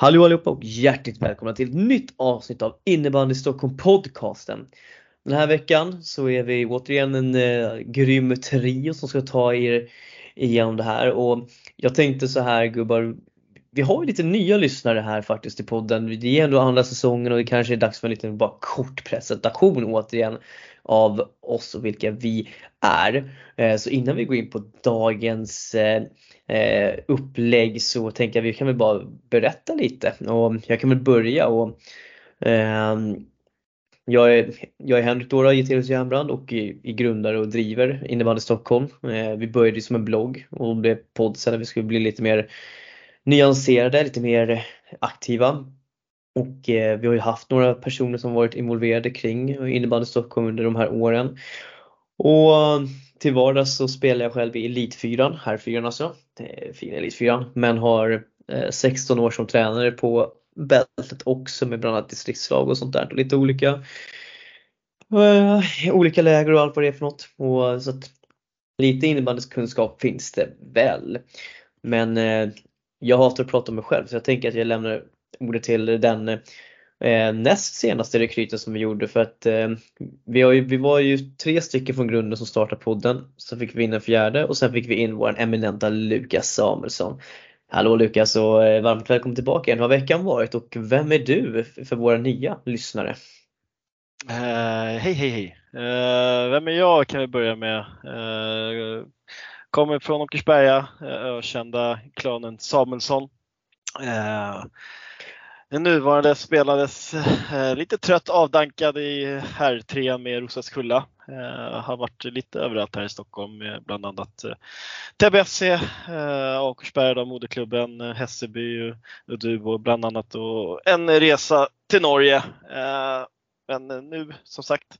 Hallå allihopa och hjärtligt välkomna till ett nytt avsnitt av Innebandy Stockholm podcasten. Den här veckan så är vi återigen en eh, grym trio som ska ta er igenom det här och jag tänkte så här gubbar, vi har ju lite nya lyssnare här faktiskt i podden. Det är ändå andra säsongen och det kanske är dags för en liten bara kort presentation återigen av oss och vilka vi är. Eh, så innan vi går in på dagens eh, eh, upplägg så tänker jag vi kan väl bara berätta lite och jag kan väl börja och ehm, jag är, jag är Henrik Dora, Getelius Järnbrand och är grundare och driver Innebandy Stockholm. Vi började som en blogg och blev podd sen när vi skulle bli lite mer nyanserade, lite mer aktiva. Och eh, vi har ju haft några personer som varit involverade kring innebandy Stockholm under de här åren. Och till vardags så spelar jag själv i Elitfyran, herrfyran alltså, fin Elitfyran, men har eh, 16 år som tränare på bältet också med bland annat distriktslag och sånt där. Lite olika, uh, olika läger och allt vad det är för något. Och, så att, lite innebandykunskap finns det väl. Men uh, jag hatar att prata om mig själv så jag tänker att jag lämnar ordet till den eh, näst senaste rekryten som vi gjorde för att eh, vi, har ju, vi var ju tre stycken från grunden som startade podden. Så fick vi in en fjärde och sen fick vi in vår eminenta Lukas Samuelsson. Hallå Lukas och eh, varmt välkommen tillbaka igen. Hur har veckan varit och vem är du för våra nya lyssnare? Uh, hej hej hej! Uh, vem är jag kan vi börja med. Uh, kommer från Åkersberga, eh, ökända klanen Samuelsson. Eh, den nuvarande spelades eh, lite trött avdankad i herrtrean med Roslagskulla. Eh, har varit lite överallt här i Stockholm bland annat eh, TBSC, eh, moderklubben, Hässelby och Duo bland annat och en resa till Norge. Eh, men eh, nu som sagt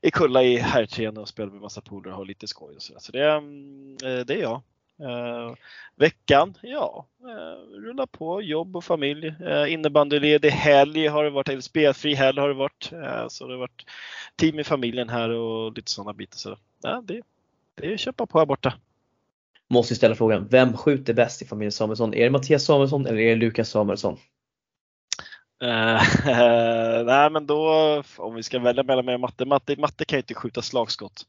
i Kulla i herrtrean och spelar med massa poler och har lite skoj och så. Så det, mm, eh, det är jag. Uh, veckan, ja, uh, rulla på, jobb och familj. Uh, innebandyledig helg har det varit, eller spelfri helg har det varit. Uh, så det har varit team i familjen här och lite sådana bitar. Så uh, det, det är att köpa på här borta. Måste ställa frågan, vem skjuter bäst i familjen Samuelsson? Är det Mattias Samuelsson eller är det Lukas Samuelsson? Uh, nej men då om vi ska välja mellan mig och matte, matte, matte kan ju inte skjuta slagskott.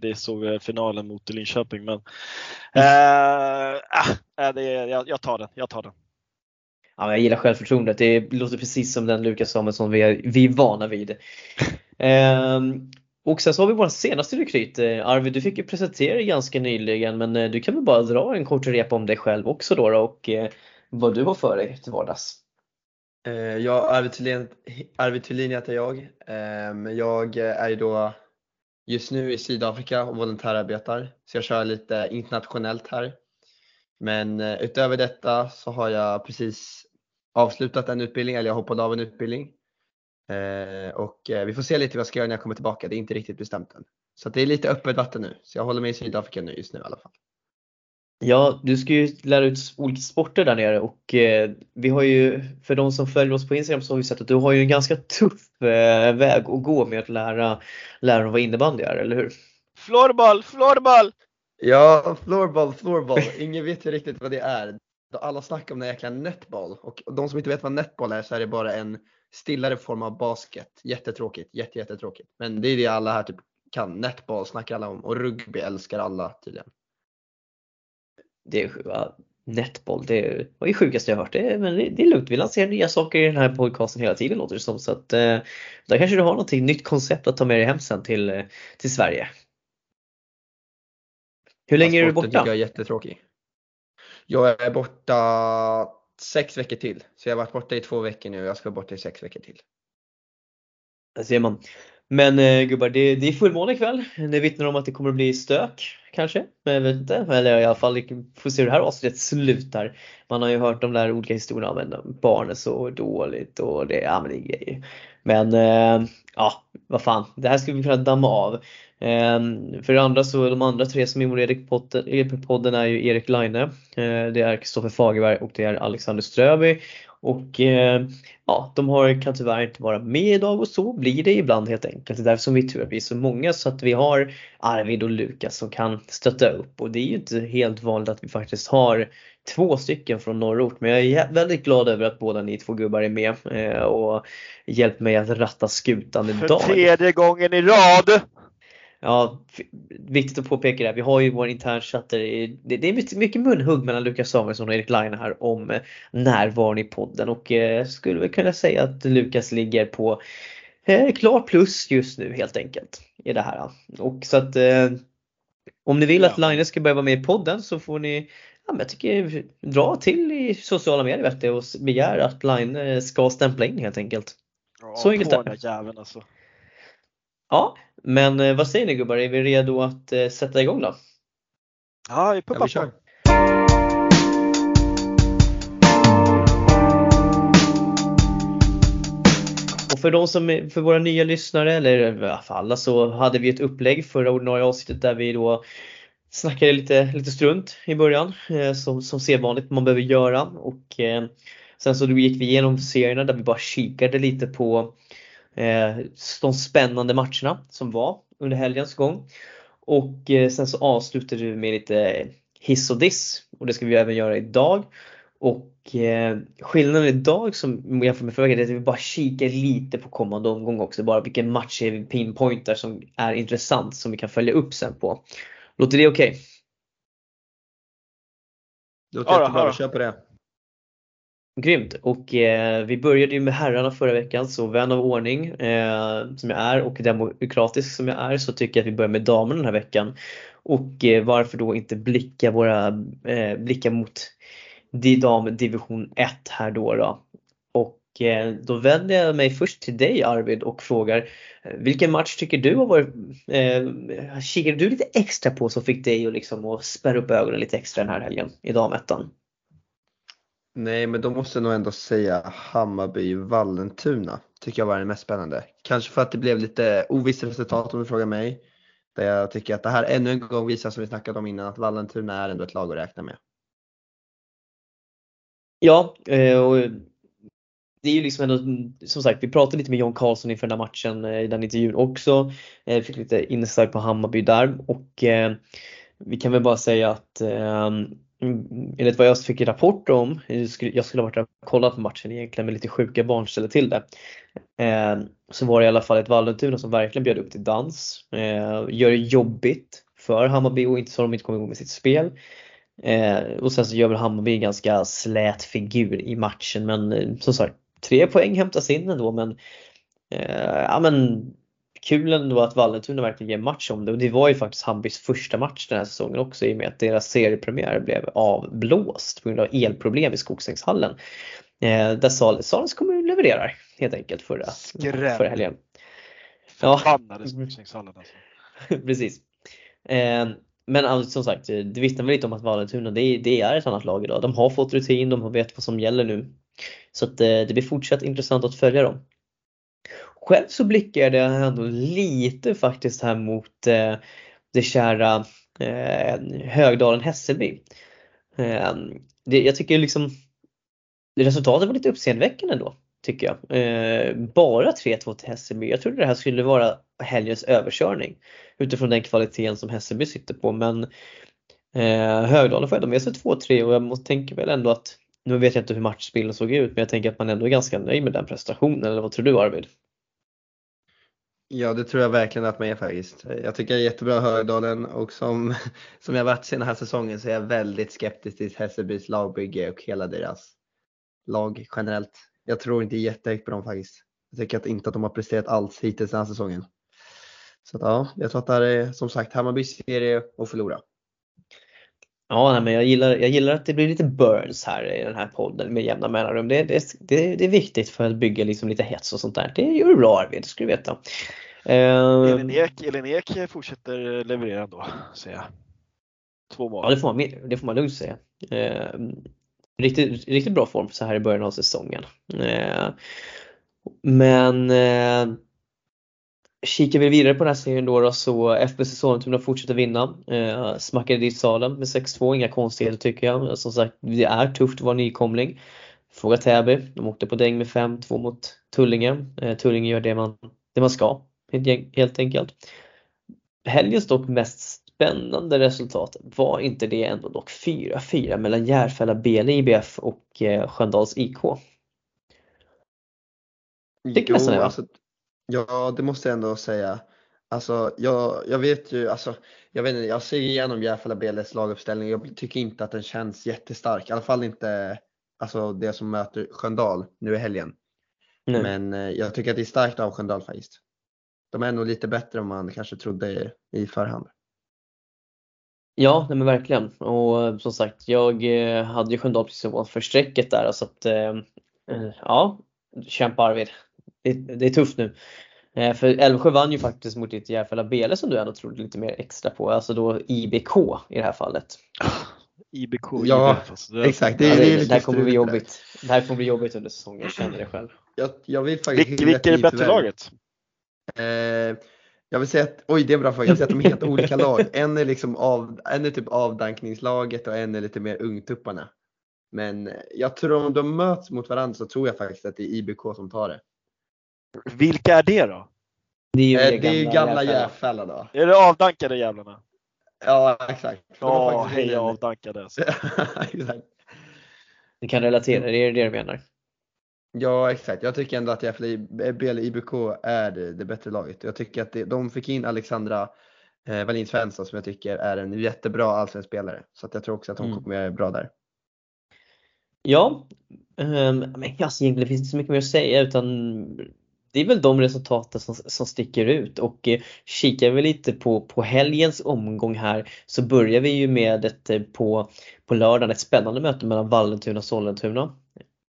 Det såg vi finalen mot Linköping men äh, det, jag, jag tar den. Jag tar den. Ja, jag gillar självförtroendet. Det låter precis som den Lukas Samuelsson vi är, vi är vana vid. ehm, och sen så har vi vår senaste rekryt. Eh, Arvid, du fick ju presentera dig ganska nyligen men eh, du kan väl bara dra en kort rep om dig själv också då, och eh, vad du har för dig till vardags. Eh, ja, Arvid Thulin, heter jag. Eh, jag är ju då just nu i Sydafrika och volontärarbetar. Så jag kör lite internationellt här. Men eh, utöver detta så har jag precis avslutat en utbildning, eller jag hoppade av en utbildning. Eh, och eh, vi får se lite vad jag ska göra när jag kommer tillbaka. Det är inte riktigt bestämt än. Så det är lite öppet vatten nu. Så jag håller mig i Sydafrika nu just nu i alla fall. Ja, du ska ju lära ut olika sporter där nere och eh, vi har ju, för de som följer oss på Instagram så har vi sett att du har ju en ganska tuff eh, väg att gå med att lära, lära dem vad innebandy är, eller hur? Floorball, floorball! Ja, floorball, floorball. Ingen vet ju riktigt vad det är. Alla snackar om den jäkla netball och de som inte vet vad netball är så är det bara en stillare form av basket. Jättetråkigt, jätte, jättetråkigt. Men det är det alla här typ kan. Netball snackar alla om och rugby älskar alla tydligen det är netboll, det var det sjukaste jag hört. Det, men det, det är lugnt, vi lanserar nya saker i den här podcasten hela tiden låter det som. Så att, eh, där kanske du har någonting nytt koncept att ta med dig hem sen till, eh, till Sverige. Hur länge är du borta? jag är jättetråkig. Jag är borta sex veckor till. Så jag har varit borta i två veckor nu och jag ska vara borta i sex veckor till. Där ser man. Men eh, gubbar, det, det är fullmåne ikväll. Det vittnar om att det kommer att bli stök kanske. Men jag vet inte. Eller i alla fall, får se hur det här avsnittet slutar. Man har ju hört de där olika historierna om att barn är så dåligt och det, ja men det är grejer. Men eh, ja, vad fan. Det här skulle vi kunna damma av. Eh, för det andra så, de andra tre som är involverade i podden e är ju Erik Laine, eh, det är Kristoffer Fagerberg och det är Alexander Ströby. Och eh, ja, de har, kan tyvärr inte vara med idag och så blir det ibland helt enkelt. Det är därför som vi tur att vi är så många så att vi har Arvid och Lukas som kan stötta upp och det är ju inte helt vanligt att vi faktiskt har två stycken från norrort men jag är väldigt glad över att båda ni två gubbar är med eh, och hjälper mig att ratta skutan idag. För tredje gången i rad! Ja, viktigt att påpeka det. Vi har ju vår internchatt det, det är mycket munhugg mellan Lukas Samuelsson och Erik Line här om eh, närvaron i podden och eh, skulle väl kunna säga att Lukas ligger på eh, klar plus just nu helt enkelt i det här. Och så att om ni vill att Line ska börja vara med i podden så får ni ja, men jag tycker dra till i sociala medier vet du, och begär att Line eh, ska stämpla in helt enkelt. Ja, så enkelt är det. Alltså. Ja, men eh, vad säger ni gubbar? Är vi redo att eh, sätta igång då? Ja, vi pumpar ja, på. Och för de som, för våra nya lyssnare eller för alla så hade vi ett upplägg förra ordinarie avsnittet där vi då snackade lite, lite strunt i början eh, som, som sedvanligt man behöver göra och sen så gick vi igenom serierna där vi bara kikade lite på Eh, de spännande matcherna som var under helgens gång. Och eh, sen så avslutade vi med lite hiss och diss och det ska vi även göra idag. Och eh, skillnaden idag som jämfört med förra veckan är att vi bara kikar lite på kommande omgång också. Bara vilken match är vi pinpointar som är intressant som vi kan följa upp sen på. Låter det okej? Okay? Låter jättebra, kör på det. Grymt! Och eh, vi började ju med herrarna förra veckan så vän av ordning eh, som jag är och demokratisk som jag är så tycker jag att vi börjar med damerna den här veckan. Och eh, varför då inte blicka våra eh, blicka mot dam division 1 här då. då. Och eh, då vänder jag mig först till dig Arvid och frågar eh, vilken match tycker du har varit, eh, kikade du lite extra på som fick dig att liksom att spärra upp ögonen lite extra den här helgen i damettan? Nej, men då måste jag nog ändå säga Hammarby-Vallentuna. Tycker jag var det mest spännande. Kanske för att det blev lite ovisst resultat om du frågar mig. Där jag tycker att det här ännu en gång visar som vi snackade om innan att Vallentuna är ändå ett lag att räkna med. Ja, eh, och det är ju liksom ändå, som sagt, vi pratade lite med John Karlsson inför den här matchen eh, i den intervjun också. Vi fick lite insight på Hammarby där och vi kan väl bara säga att Mm, enligt vad jag fick rapport om, eh, jag skulle ha varit och kollat på matchen egentligen med lite sjuka barn ställde till det. Eh, så var det i alla fall ett Vallentuna som verkligen bjöd upp till dans. Eh, gör det jobbigt för Hammarby och inte så de inte kommer igång med sitt spel. Och sen så gör väl Hammarby en ganska slät figur i matchen men som sagt tre poäng hämtas in ändå men ja men kul ändå att Vallentuna verkligen ger match om det och det var ju faktiskt Hammarbys första match den här säsongen också i och med att deras seriepremiär blev avblåst på grund av elproblem i Skogsängshallen. Eh, där Salens kommun levererar helt enkelt förra, förra helgen. Förbannade Skogsängshallen alltså. Precis. Eh, men alltså, som sagt, det vittnar väl lite om att Vallentuna det, det, är ett annat lag idag. De har fått rutin, de vet vad som gäller nu. Så att, eh, det blir fortsatt intressant att följa dem. Själv så blickade jag ändå lite faktiskt här mot eh, det kära eh, Högdalen-Hässelby. Eh, jag tycker liksom resultatet var lite uppseendeväckande ändå tycker jag. Eh, bara 3-2 till Hässelby. Jag trodde det här skulle vara helgens överkörning utifrån den kvaliteten som Hässelby sitter på men eh, Högdalen får ändå med sig 2-3 och jag måste tänker väl ändå att nu vet jag inte hur matchbilden såg ut men jag tänker att man ändå är ganska nöjd med den prestationen eller vad tror du Arvid? Ja, det tror jag verkligen att man är faktiskt. Jag tycker det är jättebra Högdalen och som, som jag varit den här säsongen så är jag väldigt skeptisk till Hässelbys lagbygge och hela deras lag generellt. Jag tror inte jättehögt på dem faktiskt. Jag tycker att inte att de har presterat alls hittills den här säsongen. Så att, ja, jag tror att det här är som sagt Hammarbys serie att förlora. Ja, men jag gillar, jag gillar att det blir lite burns här i den här podden med jämna mellanrum. Det, det, det, det är viktigt för att bygga liksom lite hets och sånt där. Det gör du bra Arvid, det ska du veta. Uh, Elin, Ek, Elin Ek fortsätter leverera ändå, säger jag. Två mål. Ja, det får man, det får man lugnt säga. Uh, riktigt, riktigt bra form så här i början av säsongen. Uh, men Kikar vi vidare på den här serien då, då så FBC Sollentuna fortsätter vinna. Eh, smackade dit Salem med 6-2, inga konstigheter tycker jag. Som sagt, det är tufft att vara nykomling. fråga Täby, de åkte på däng med 5-2 mot Tullinge. Eh, Tullinge gör det man, det man ska helt enkelt. Helgens dock mest spännande resultat var inte det ändå dock 4-4 mellan Järfälla BL IBF och eh, Sköndals IK. jo, alltså, ja, det måste jag ändå säga. Alltså, jag, jag vet ju, alltså, jag vet inte, jag ser igenom Järfälla BLs laguppställning. Jag tycker inte att den känns jättestark. I alla fall inte alltså, det som möter Sköndal nu i helgen. Nej. Men eh, jag tycker att det är starkt av Sköndal faktiskt. De är nog lite bättre än man kanske trodde i förhand. Ja, nej men verkligen. Och eh, som sagt, jag eh, hade ju Sköndal precis ovanför strecket där så att ja, kämpa Arvid. Det, det är tufft nu. För Älvsjö vann ju faktiskt mot ditt Järfälla Bele som du ändå trodde lite mer extra på, alltså då IBK i det här fallet. IBK, ja, IBF, alltså det exakt. Det, ja, det, det, det här kommer bli jobbigt. Det här kommer bli jobbigt under säsongen, jag känner det själv. Jag, jag vill faktiskt vilka är det bättre laget? Eh, jag vill säga att, oj det är en bra fråga, jag vill säga att de är helt olika lag. En är liksom av, en är typ avdankningslaget och en är lite mer ungtupparna. Men jag tror om de möts mot varandra så tror jag faktiskt att det är IBK som tar det. Vilka är det då? Det är ju, eh, det är gamla, gamla Järfälla då. Är det avdankade jävlarna? Ja exakt. Ja, heja avdankade. Alltså. exakt. Du kan relatera, det är det du menar? Ja exakt, jag tycker ändå att BL IBK är det, det, bättre laget. Jag tycker att det, de fick in Alexandra eh, Wallin Svensson som jag tycker är en jättebra allsvensk spelare. Så att jag tror också att hon mm. kommer göra bra där. Ja, um, men alltså egentligen finns det inte så mycket mer att säga utan det är väl de resultaten som, som sticker ut och eh, kikar vi lite på, på helgens omgång här så börjar vi ju med ett eh, på, på lördagen ett spännande möte mellan Vallentuna och Sollentuna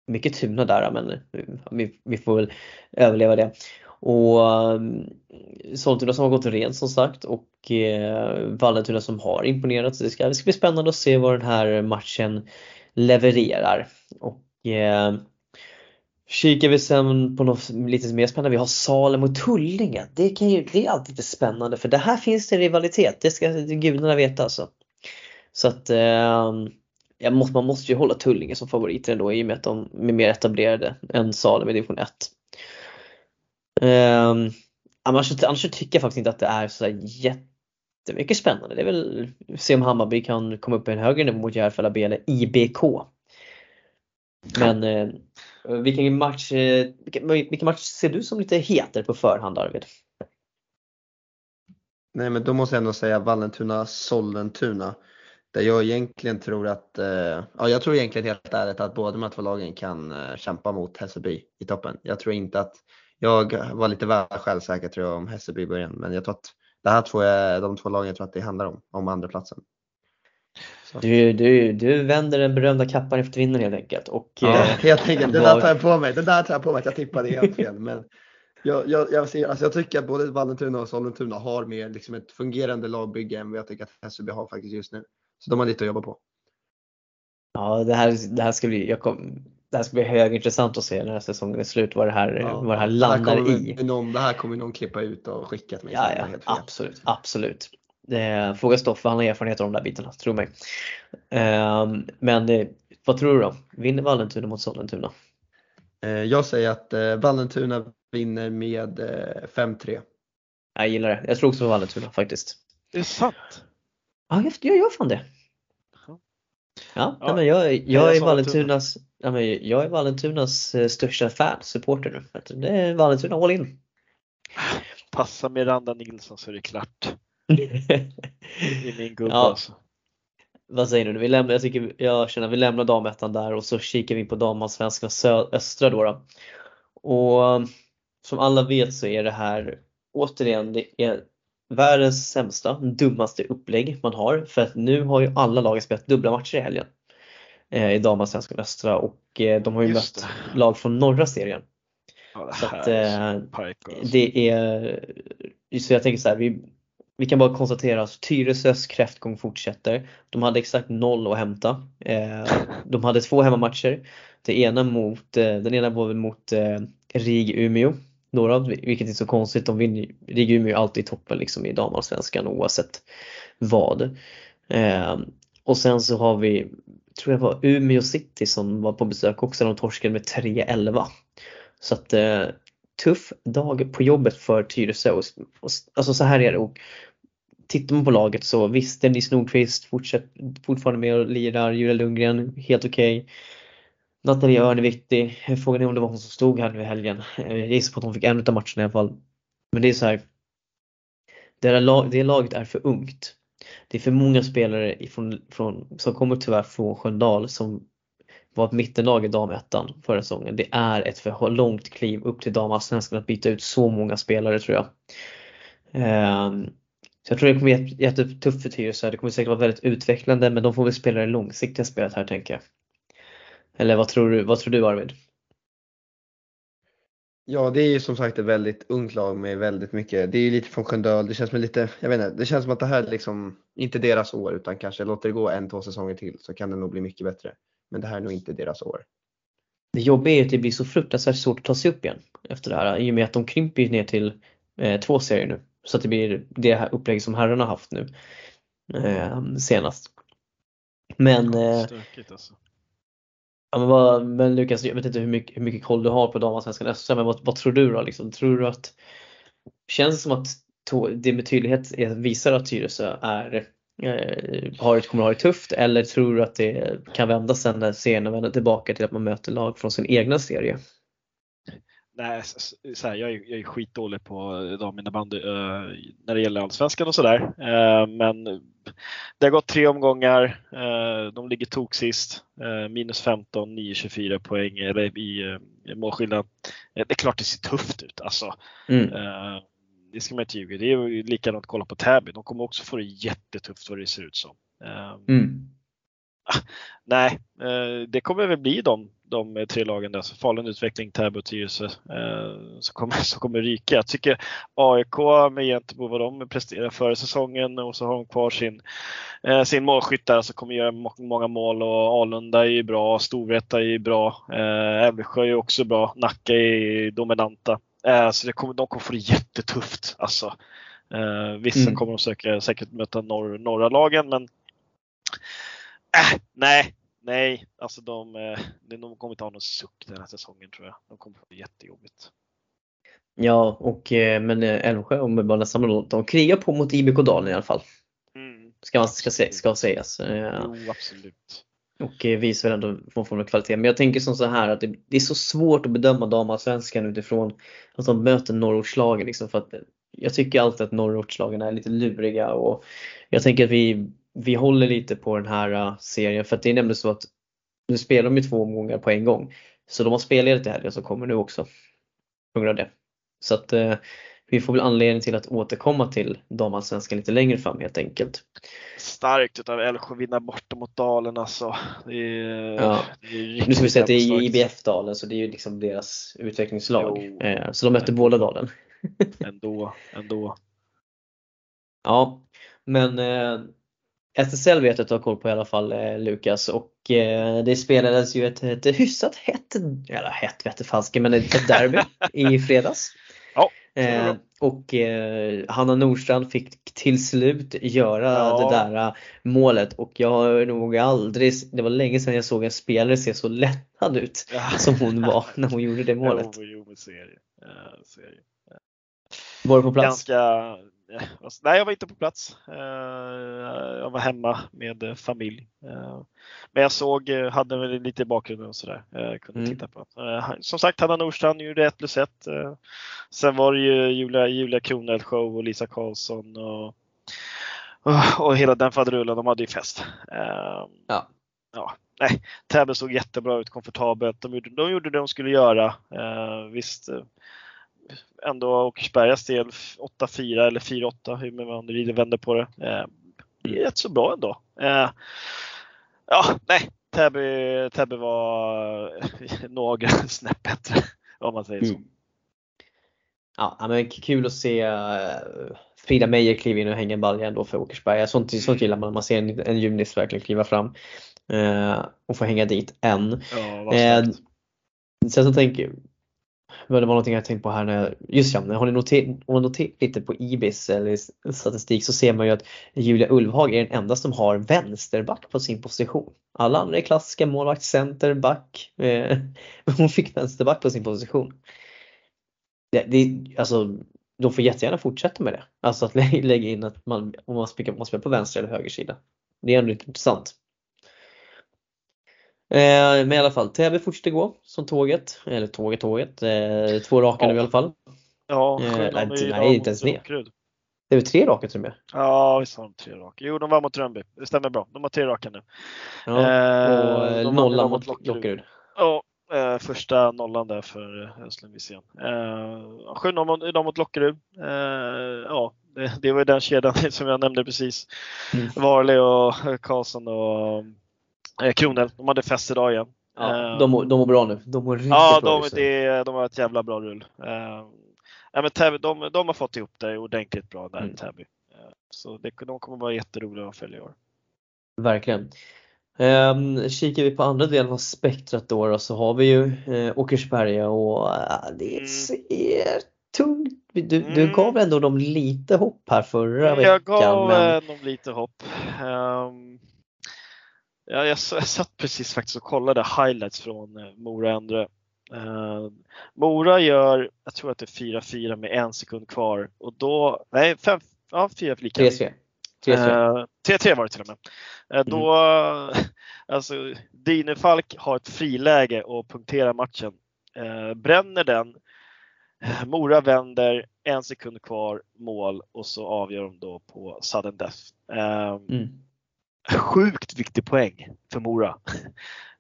mycket Tuna där men eh, vi, vi får väl överleva det. Och eh, Sollentuna som har gått rent som sagt och eh, Vallentuna som har imponerat. Så det ska, det ska bli spännande att se vad den här matchen levererar. Och eh, Kikar vi sen på något lite mer spännande, vi har Salem och Tullinge. Det, kan ju, det är alltid lite spännande för det här finns det rivalitet, det ska gudarna veta alltså. Så att eh, jag måste, man måste ju hålla Tullinge som favoriter ändå i och med att de är mer etablerade än Salem i division 1. Eh, annars, annars tycker jag faktiskt inte att det är så jättemycket spännande. Det är väl se om Hammarby kan komma upp i en högre nivå mot Järfälla B eller IBK. Men eh, vilken, match, eh, vilken, vilken match ser du som lite hetare på förhand Arvid? Nej men då måste jag ändå säga Vallentuna-Sollentuna. Där jag egentligen tror att, eh, ja jag tror egentligen helt ärligt att båda de här två lagen kan eh, kämpa mot Hässelby i toppen. Jag tror inte att, jag var lite väl självsäker tror jag om Hässelby i början men jag tror att det här två är de två lagen jag tror att det handlar om, om andra platsen. Du, du, du vänder den berömda kappan efter vinden helt enkelt. Och, ja, eh, helt enkelt. Det där tar jag på mig. Det där tar jag på mig att jag tippade helt fel. Men jag, jag, jag, ser, alltså jag tycker att både Vallentuna och Sollentuna har mer liksom ett fungerande lagbygge än vad jag tycker att Hässelby har faktiskt just nu. Så de har lite att jobba på. Ja, det här, det här ska bli, jag kom, det här ska bli högintressant att se när säsongen är slut vad det här, ja, vad det här landar det här i. Någon, det här kommer någon klippa ut och skicka till mig. Ja, ja absolut, absolut. Det, fråga Stoffe, han har erfarenhet av de där bitarna, tro mig. Um, men det, vad tror du då? Vinner Vallentuna mot Sollentuna? Uh, jag säger att uh, Vallentuna vinner med uh, eh, 5-3. Jag gillar det. Jag tror också på Vallentuna faktiskt. Det är sant? Ja, jag, jag gör fan det. Ja, ja. men jag, jag, är Vallentunas, ja, men jag är Vallentunas eh, största fan, supporter nu. Det är Vallentuna all in. Passa Miranda Nilsson så är det klart. I min gubbe ja. alltså. Vad säger du? Vi lämnar, jag, tycker, jag känner att vi lämnar damettan där och så kikar vi in på damallsvenskan östra då, då. Och som alla vet så är det här återigen, det är världens sämsta, dummaste upplägg man har. För att nu har ju alla lag spelat dubbla matcher i helgen. Eh, I damallsvenskan östra och eh, de har ju Just mött det. lag från norra serien. Ja, det så att, eh, det är, så jag tänker så här, vi, vi kan bara konstatera att Tyresös kräftgång fortsätter. De hade exakt noll att hämta. Eh, de hade två hemmamatcher. Det ena mot, eh, den ena var väl mot eh, RIG-Umeå några, vilket är så konstigt. De vinner, ligger ju alltid i toppen liksom i damallsvenskan oavsett vad. Eh, och sen så har vi tror jag var Umeå City som var på besök också. De torskade med 3-11. Så att eh, tuff dag på jobbet för Tyresö. Och, och, alltså så här är det. Och tittar man på laget så visst, Dennis Nordqvist fortsätt, fortfarande med och lirar. Julia Lundgren, helt okej. Okay. Nathalie Örn är viktig. Frågan är om det var hon som stod här nu i helgen. Jag gissar på att hon fick en av matcherna i alla fall. Men det är så här. Det, lag, det laget är för ungt. Det är för många spelare ifrån, från, som kommer tyvärr från Sköndal som var ett mittenlag i damettan förra säsongen. Det är ett för långt kliv upp till damallsvenskan att byta ut så många spelare tror jag. Ehm, så jag tror det kommer bli jättetufft för Tyresö. Det kommer säkert vara väldigt utvecklande men de får väl spela det långsiktiga spelet här tänker jag. Eller vad tror du, vad tror du Arvid? Ja, det är ju som sagt ett väldigt ungt lag med väldigt mycket. Det är ju lite från Sköndal. Det känns som lite, jag vet inte, det känns som att det här är liksom inte deras år utan kanske låter det gå en, två säsonger till så kan det nog bli mycket bättre. Men det här är nog inte deras år. Det jobbiga är att det blir så fruktansvärt svårt att ta sig upp igen efter det här i och med att de krymper ner till eh, två serier nu. Så att det blir det här upplägget som herrarna haft nu eh, senast. Men eh, alltså. Ja, men, vad, men Lukas, jag vet inte hur mycket, hur mycket koll du har på damallsvenskan SM, men vad, vad, tror du då? Liksom? Tror du att, känns det som att det med tydlighet visar att Tyresö är, har, kommer att ha det tufft eller tror du att det kan vända sen när serien vänder tillbaka till att man möter lag från sin egna serie? Nej, så här, jag, är, jag är skitdålig på daminnebandy uh, när det gäller allsvenskan och sådär. Uh, men det har gått tre omgångar. Uh, de ligger tok sist. Minus 15, 9-24 poäng eller i målskillnad. det är klart det ser tufft ut alltså. Mm. Det ska man inte ljuga. Det är likadant att kolla på Täby. De kommer också få det jättetufft vad det ser ut som. Mm. Nej, det kommer väl bli de de tre lagen där, så Falun Utveckling, Täby och Tyresö, eh, så kommer, så kommer ryka. Jag tycker AIK med Gentemot vad de presterade förra säsongen och så har de kvar sin, eh, sin målskytt där som kommer göra många mål och Alunda är ju bra, Storvreta är ju bra, eh, Älvsjö är också bra, Nacka är dominanta. Eh, så det kommer, de kommer få det jättetufft. Alltså. Eh, vissa mm. kommer de söka, säkert möta norr, norra lagen men äh, nej, Nej, alltså de, eh, de kommer inte ha någon suck den här säsongen tror jag. De kommer få det jättejobbigt. Ja, och, eh, men eh, Älvsjö, om vi bara nästan de krigar på mot IBK Dalen i alla fall. Mm. Ska, ska, ska sägas. Jo, absolut. Och eh, visar väl ändå någon form av kvalitet. Men jag tänker som så här att det, det är så svårt att bedöma damallsvenskan utifrån att de möter norrortslagen. Liksom för att eh, jag tycker alltid att norrortslagen är lite luriga och jag tänker att vi vi håller lite på den här uh, serien för att det är nämligen så att nu spelar de ju två omgångar på en gång. Så de har spelledigt i helgen som kommer nu också. På grund av det. Så att uh, vi får väl anledning till att återkomma till damallsvenskan lite längre fram helt enkelt. Starkt utav Älvsjö vinna borta mot Dalen alltså. Det är, ja. det är nu ska vi säga att det är IBF-Dalen så det är ju liksom deras utvecklingslag. Jo. Eh, så de möter båda Dalen. ändå, ändå. Ja, men SSL vet jag att du har koll på i alla fall eh, Lukas och eh, det spelades ju ett, ett hyfsat hett, eller hett vete men ett, ett derby i fredags. Eh, och eh, Hanna Nordstrand fick till slut göra ja. det där uh, målet och jag har nog aldrig, det var länge sedan jag såg en spelare se så lättad ut ja. som hon var när hon gjorde det målet. Jo, jo men serie. Ja, serie. Var du på plats? Ganska, Nej, jag var inte på plats. Eh, jag var hemma med familj. Eh, men jag såg, eh, hade väl lite i bakgrunden och sådär. Kunde mm. titta på. Som sagt, Hanna Nordstrand gjorde 1 plus 1. Sen var det ju Julia, Julia Kronell show och Lisa Karlsson och, och hela den faderullen. De hade ju fest. Ja. ja. Nej, Täby såg jättebra ut, komfortabelt. De gjorde, de gjorde det de skulle göra. Visst, ändå Åkersbergas del 8-4 eller 4-8 hur man vänder på det. Eh, det är rätt så bra ändå. Eh, ja, nej, Täby, Täby var några snäpp bättre om man säger så. Mm. Ja, men kul att se eh, Frida Meijer kliva in och hänga en balja ändå för Åkersberga. Sånt, sånt gillar man, man ser en, en junis verkligen kliva fram och få hänga dit än. Ja, eh, sen så tänker men det var någonting jag tänkte på här när, just ja, har ni noterat, om man noterar lite på Ibis eller statistik så ser man ju att Julia Ulvhag är den enda som har vänsterback på sin position. Alla andra är klassiska målvakt, center, back. Eh, hon fick vänsterback på sin position. Det, det, alltså, de får jättegärna fortsätta med det. Alltså att lägga in att man, om man spelar, man spelar på vänster eller höger sida. Det är ändå intressant. Eh, men i alla fall, Täby fortsätter gå som tåget. Eller tåget, tåget. Eh, två raka nu i alla fall. Ja, Eh, nej, nej, inte ens det. Det är väl tre raka till och med? Ja, visst har de tre raka. Jo, de var mot Rönnby. Det stämmer bra. De har tre raka nu. Ja. Och eh, de vann nolla idag mot Lockerud. Ja, eh, första nollan där för Östlund Wisén. Eh, 7 mot, idag mot Lockerud. Eh, ja, det, det var ju den kedjan som jag nämnde precis. Mm. Varley och Karlsson och eh, Kronel. De hade fest idag igen. Ja, Eh, de, mår- de mår bra nu. De mår riktigt Ja, bra de, nu. det, de har ett jävla bra rull. Uh, ja, men Täby, de, de har fått ihop det ordentligt bra där, Mm. Täby. Eh, så det, de kommer vara jätteroliga att följa i år. Verkligen. Um, kikar vi på andra delen av spektrat då, då så har vi ju eh, Åkersberga och eh, det Mm. ser tungt. Du, du Mm. gav ändå dem lite hopp här förra Jag veckan. gav men, eh, dem lite hopp. Ehm, ja, jag, jag satt precis faktiskt och kollade highlights från eh, Mora Endre. Eh, Mora gör, jag tror att det är 4-4 med en sekund kvar och då, nej, fem, ja, 4 lika. 3-3. 3-3. Eh, 3-3 var det till och med. Eh, Då, alltså, Dine Falk har ett friläge och punkterar matchen. Bränner den. Mora vänder, en sekund kvar, mål och så avgör de då på sudden death. Mm. Sjukt viktig poäng för Mora.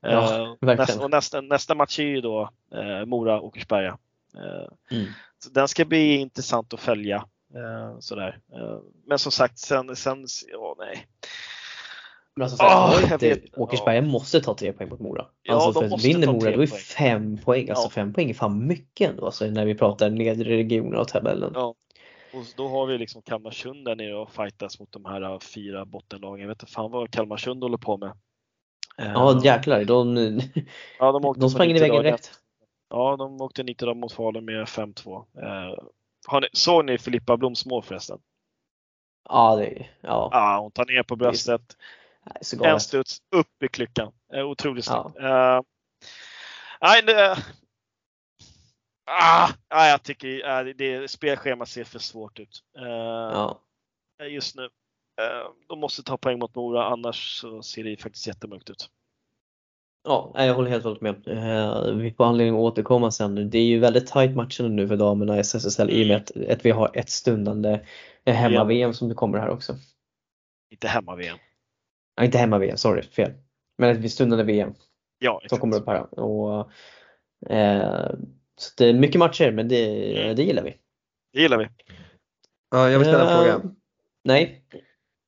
Ja, Eh, nästa, och nästa, nästa match är ju då eh, Mora-Åkersberga. Eh, Mm. så den ska bli intressant att följa. Sådär. Men som sagt, sen, sen ja, nej. Men alltså, så här, Ah, vet. Åkersberga måste ta tre poäng mot Mora. Ja, alltså för vinner Mora då är fem poäng. Alltså Ja. fem poäng är fan mycket ändå alltså, när vi pratar nedre regioner av tabellen. Ja. Och då har vi liksom Kalmarsund där nere och fightas mot de här uh, fyra bottenlagen. Jag vet inte fan vad Kalmarsund håller på med. Eh, Ja jäklar, de, ja, de, åkte de sprang in i 90 väggen dagar. direkt. Ja, de åkte 90 dagar mot Falun med 5-2. Eh, ni, såg ni Filippa Bloms mål förresten? Ja, det, ja, Ja, hon tar ner på bröstet, en studs upp i klyckan. Eh, otroligt Ja. snyggt. Eh, nej, det, ah, jag tycker äh, det, det, spelschemat ser för svårt ut. Eh, Ja. just nu. Eh, De måste ta poäng mot Mora annars så ser det faktiskt jättemörkt ut. Ja, jag håller helt och hållet med. Eh, vi får anledning att återkomma sen. Det är ju väldigt tajt matcher nu för damerna i SSL i och med att, att vi har ett stundande eh, hemma-VM som kommer här också. Inte hemma-VM. Ja, inte hemma-VM, sorry, fel. Men ett stundande VM Ja, som kommer upp här. Och, eh, så det är mycket matcher men det, Mm. det gillar vi. Det gillar vi. Ja, jag vill ställa en Eh, fråga. Nej.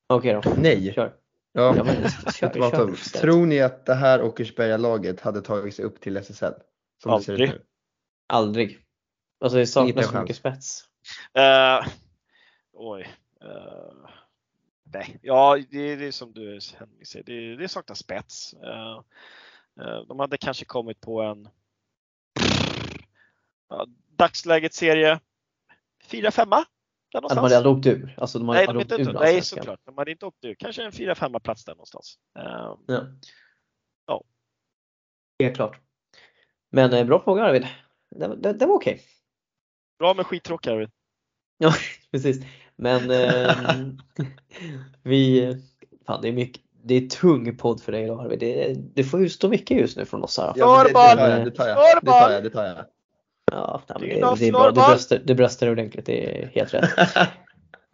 Okej då, Nej. kör. Ja. Ja, men, kör, kör. tum. Tror ni att det här Åkersberga-laget hade tagit sig upp till SSL? Som det ser ut Aldrig. nu? Aldrig. Alltså det Inte saknas så mycket spets. Eh, oj. Eh, nej, ja det, det är som du säger, det, det saknas spets. De hade kanske kommit på en ja, dagsläget serie 4-5 där Att de någonstans. hade aldrig åkt ur. Alltså de hade nej, de aldrig inte, ur nej såklart. De hade inte åkt ur. Kanske en 4-5 plats där någonstans. Eh, Ja. Ja. Helt klart. Men eh, bra fråga Arvid. Det, var- det, det var okej. bra med skittråkiga Arvid. Ja, precis. Men eh, vi, fan det är mycket, det är tung podd för dig idag Arvid. Det, det får ju stå mycket just nu från oss här. Ja, men det, det, tar jag, det tar jag. Det tar jag. Det tar jag. Ja, nej, Det det, är det, bra. Du floorball. bröstar, du bröstar ordentligt, det är helt rätt.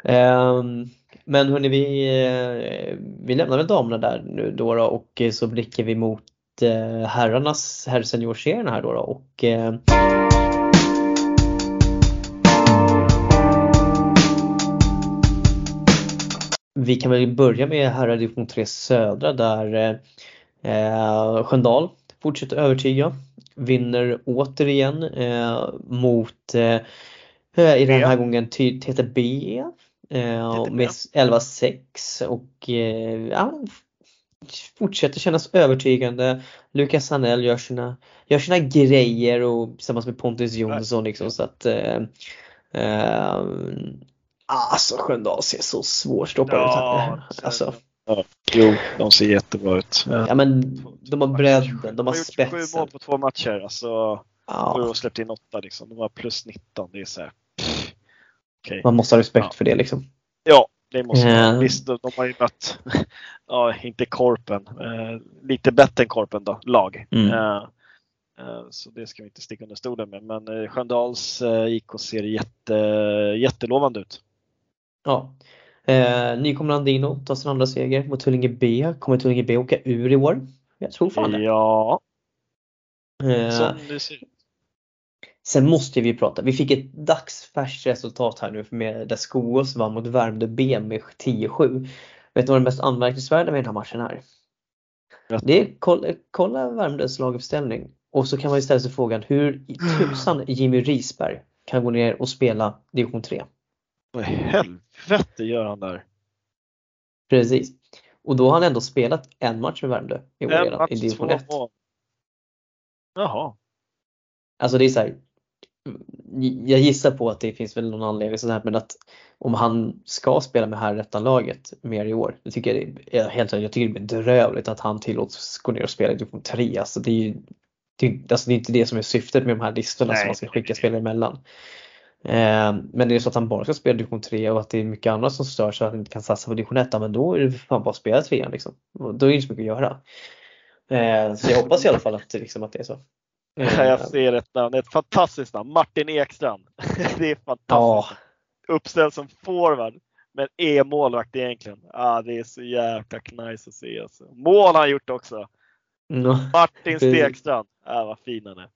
Ehm, men hörni, vi, eh, vi lämnar väl damerna där nu då, då och eh, så blickar vi mot eh, herrarnas herrseniorserien här då, då och eh, Vi kan väl börja med herrar division 3 södra där eh, Sköndal fortsätter övertyga. Vinner återigen eh, mot eh, i den här gången TTB eh, med 11-6 och eh, ja, fortsätter kännas övertygande. Lukas Hanell gör sina, gör sina grejer och tillsammans med Pontus Jonsson liksom så att eh, eh, Alltså Sköndal ser så svårstoppade Ja, ut. Alltså, Ja, jo, de ser jättebra ut. ja men de har bredden, de De har har gjort 27 spetsen. mål på två matcher. Alltså, och Ja, släppt in åtta liksom. De var plus 19. Det är så här. Okej. man måste ha respekt Ja. för det liksom. Ja, det måste man. Visst, de, de har ju mött, ja, inte Korpen, eh, lite bättre än Korpen då, lag. Mm. Eh, eh, så det ska vi inte sticka under stolen med. Men eh, Sköndals eh, IK ser jätte, jättelovande ut. Ja. Eh, nykomling Andino tar sin andra seger mot Tullinge B. Kommer Tullinge B åka ur i år? Jag tror fan det. Ja, Eh. Sen måste vi prata, vi fick ett dagsfärskt resultat här nu med där Skogås vann mot Värmdö B med 10-7. Vet du vad det mest anmärkningsvärda med den här matchen är? Det är kolla, kolla Värmdös laguppställning och så kan man ju ställa sig frågan hur i tusan Jimmy Risberg kan gå ner och spela division 3. Vad i helvete gör han där? Precis. Och då har han ändå spelat en match med Värmdö i år En redan match, i division 1. mål. Jaha. Alltså det är så här, jag gissar på att det finns väl någon anledning så här, men att om han ska spela med här rätta laget mer i år, det tycker jag är helt jag tycker det är bedrövligt att han tillåts gå ner och spela i division 3. Alltså det är ju det, alltså det är inte det som är syftet med de här listorna som Nej. man ska skicka spelare emellan. Eh, men det är så att han bara ska spela division 3 och att det är mycket annat som stör så att han inte kan satsa på division 1, ja, men då är det fan bara att spela trean liksom. Och Då är det inte så mycket att göra. Eh, så jag hoppas i alla fall att, liksom, att det är så. Jag ser ett namn, ett fantastiskt namn. Martin Ekstrand. Det är Ja, fantastiskt. Uppställd som forward. Men är målvakt egentligen. Ah, det är så jäkla nice att se. Alltså. Mål har han gjort också. mm. Martin Stegstrand. Ah, vad fin han är.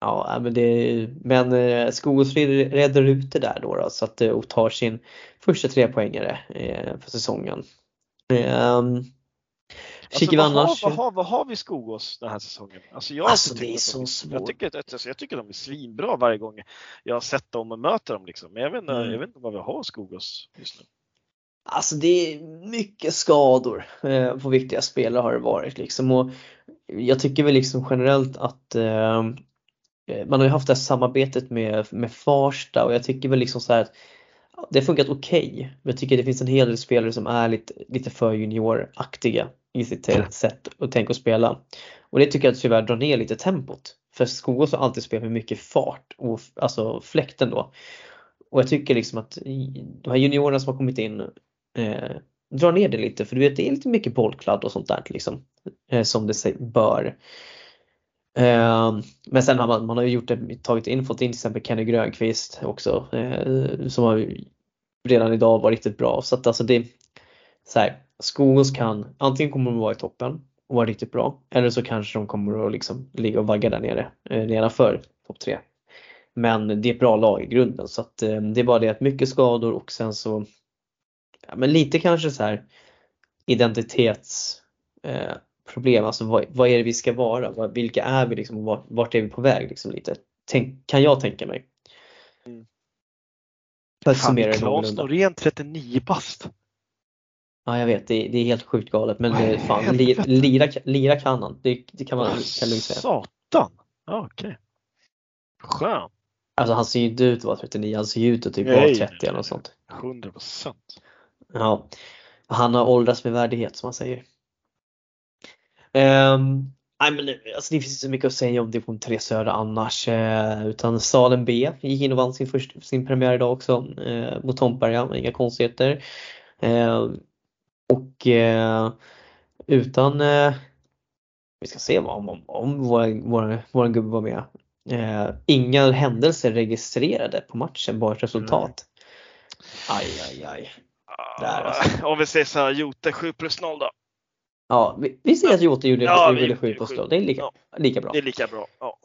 Ja, nej, men, det, men eh, Skogås red- reder ut det där då, då så att, eh, och tar sin första trepoängare eh, för säsongen. Eh, Alltså, vad, har, annars? vad, har, vad har vi Skogås den här säsongen? Alltså, jag, har Alltså, det är att så de, jag svårt. tycker, att, alltså, jag tycker de är svinbra varje gång jag har sett dem och möter dem. Liksom. Men jag vet, inte, Mm. jag vet inte vad vi har Skogås just nu. Alltså det är mycket skador eh, på viktiga spelare har det varit liksom och jag tycker väl liksom generellt att eh, man har ju haft det här samarbetet med, med Farsta och jag tycker väl liksom så att det har funkat okej. Men jag tycker det finns en hel del spelare som är lite, lite för junioraktiga i sitt sätt att tänka och spela. Och det tycker jag tyvärr drar ner lite tempot. För Skogås har alltid spelat med mycket fart och alltså fläkten då. Och jag tycker liksom att de här juniorerna som har kommit in eh, drar ner det lite för du vet det är lite mycket bollkladd och sånt där liksom. Eh, som det bör. Ehm, men sen har man, man har ju gjort det, tagit in, fått in till exempel Kenny Grönqvist också eh, som har redan idag varit riktigt bra. Så att alltså det så här, Skogås kan, antingen kommer de vara i toppen och vara riktigt bra eller så kanske de kommer att liksom ligga och vagga där nere eh, nedanför topp tre. Men det är ett bra lag i grunden så att eh, det är bara det att mycket skador och sen så ja, men lite kanske så här identitets eh, problem, alltså vad, vad är det vi ska vara? Vad, vilka är vi liksom och vart, vart är vi på väg liksom lite? Tänk, kan jag tänka mig. Mm. För att summera det någorlunda. Norén 39 bast. Ja jag vet, det, det är helt sjukt galet men eh, fan, helvete? li, lira, lira kan han. Det, det kan man kan lugnt säga. Satan! Okej. Skönt. Alltså han ser ju inte ut att vara 39, han ser ju ut att typ Nej, vara nej, 30 nej, eller något sånt. 100 procent. Ja, han har åldrats med värdighet som man säger. Um, nej men det- alltså det finns inte så mycket att säga om division 3 södra annars. eh, utan Salen B gick in och vann sin, först, sin premiär idag också eh, mot Tomtberga, inga konstigheter. Eh, och eh, utan, eh, vi ska se om, om, om vår, vår, vår gubbe var med. Eh, inga händelser registrerade på matchen, bara ett resultat. Aj, aj, aj. Där, alltså. Om vi säger så här, Jote 7 plus 0 då. Ja, vi, vi ser att Jota gjorde, Ja, gjorde vi- sju på sju. slå. Det är lika, Ja. lika bra. Det är lika bra. Ja.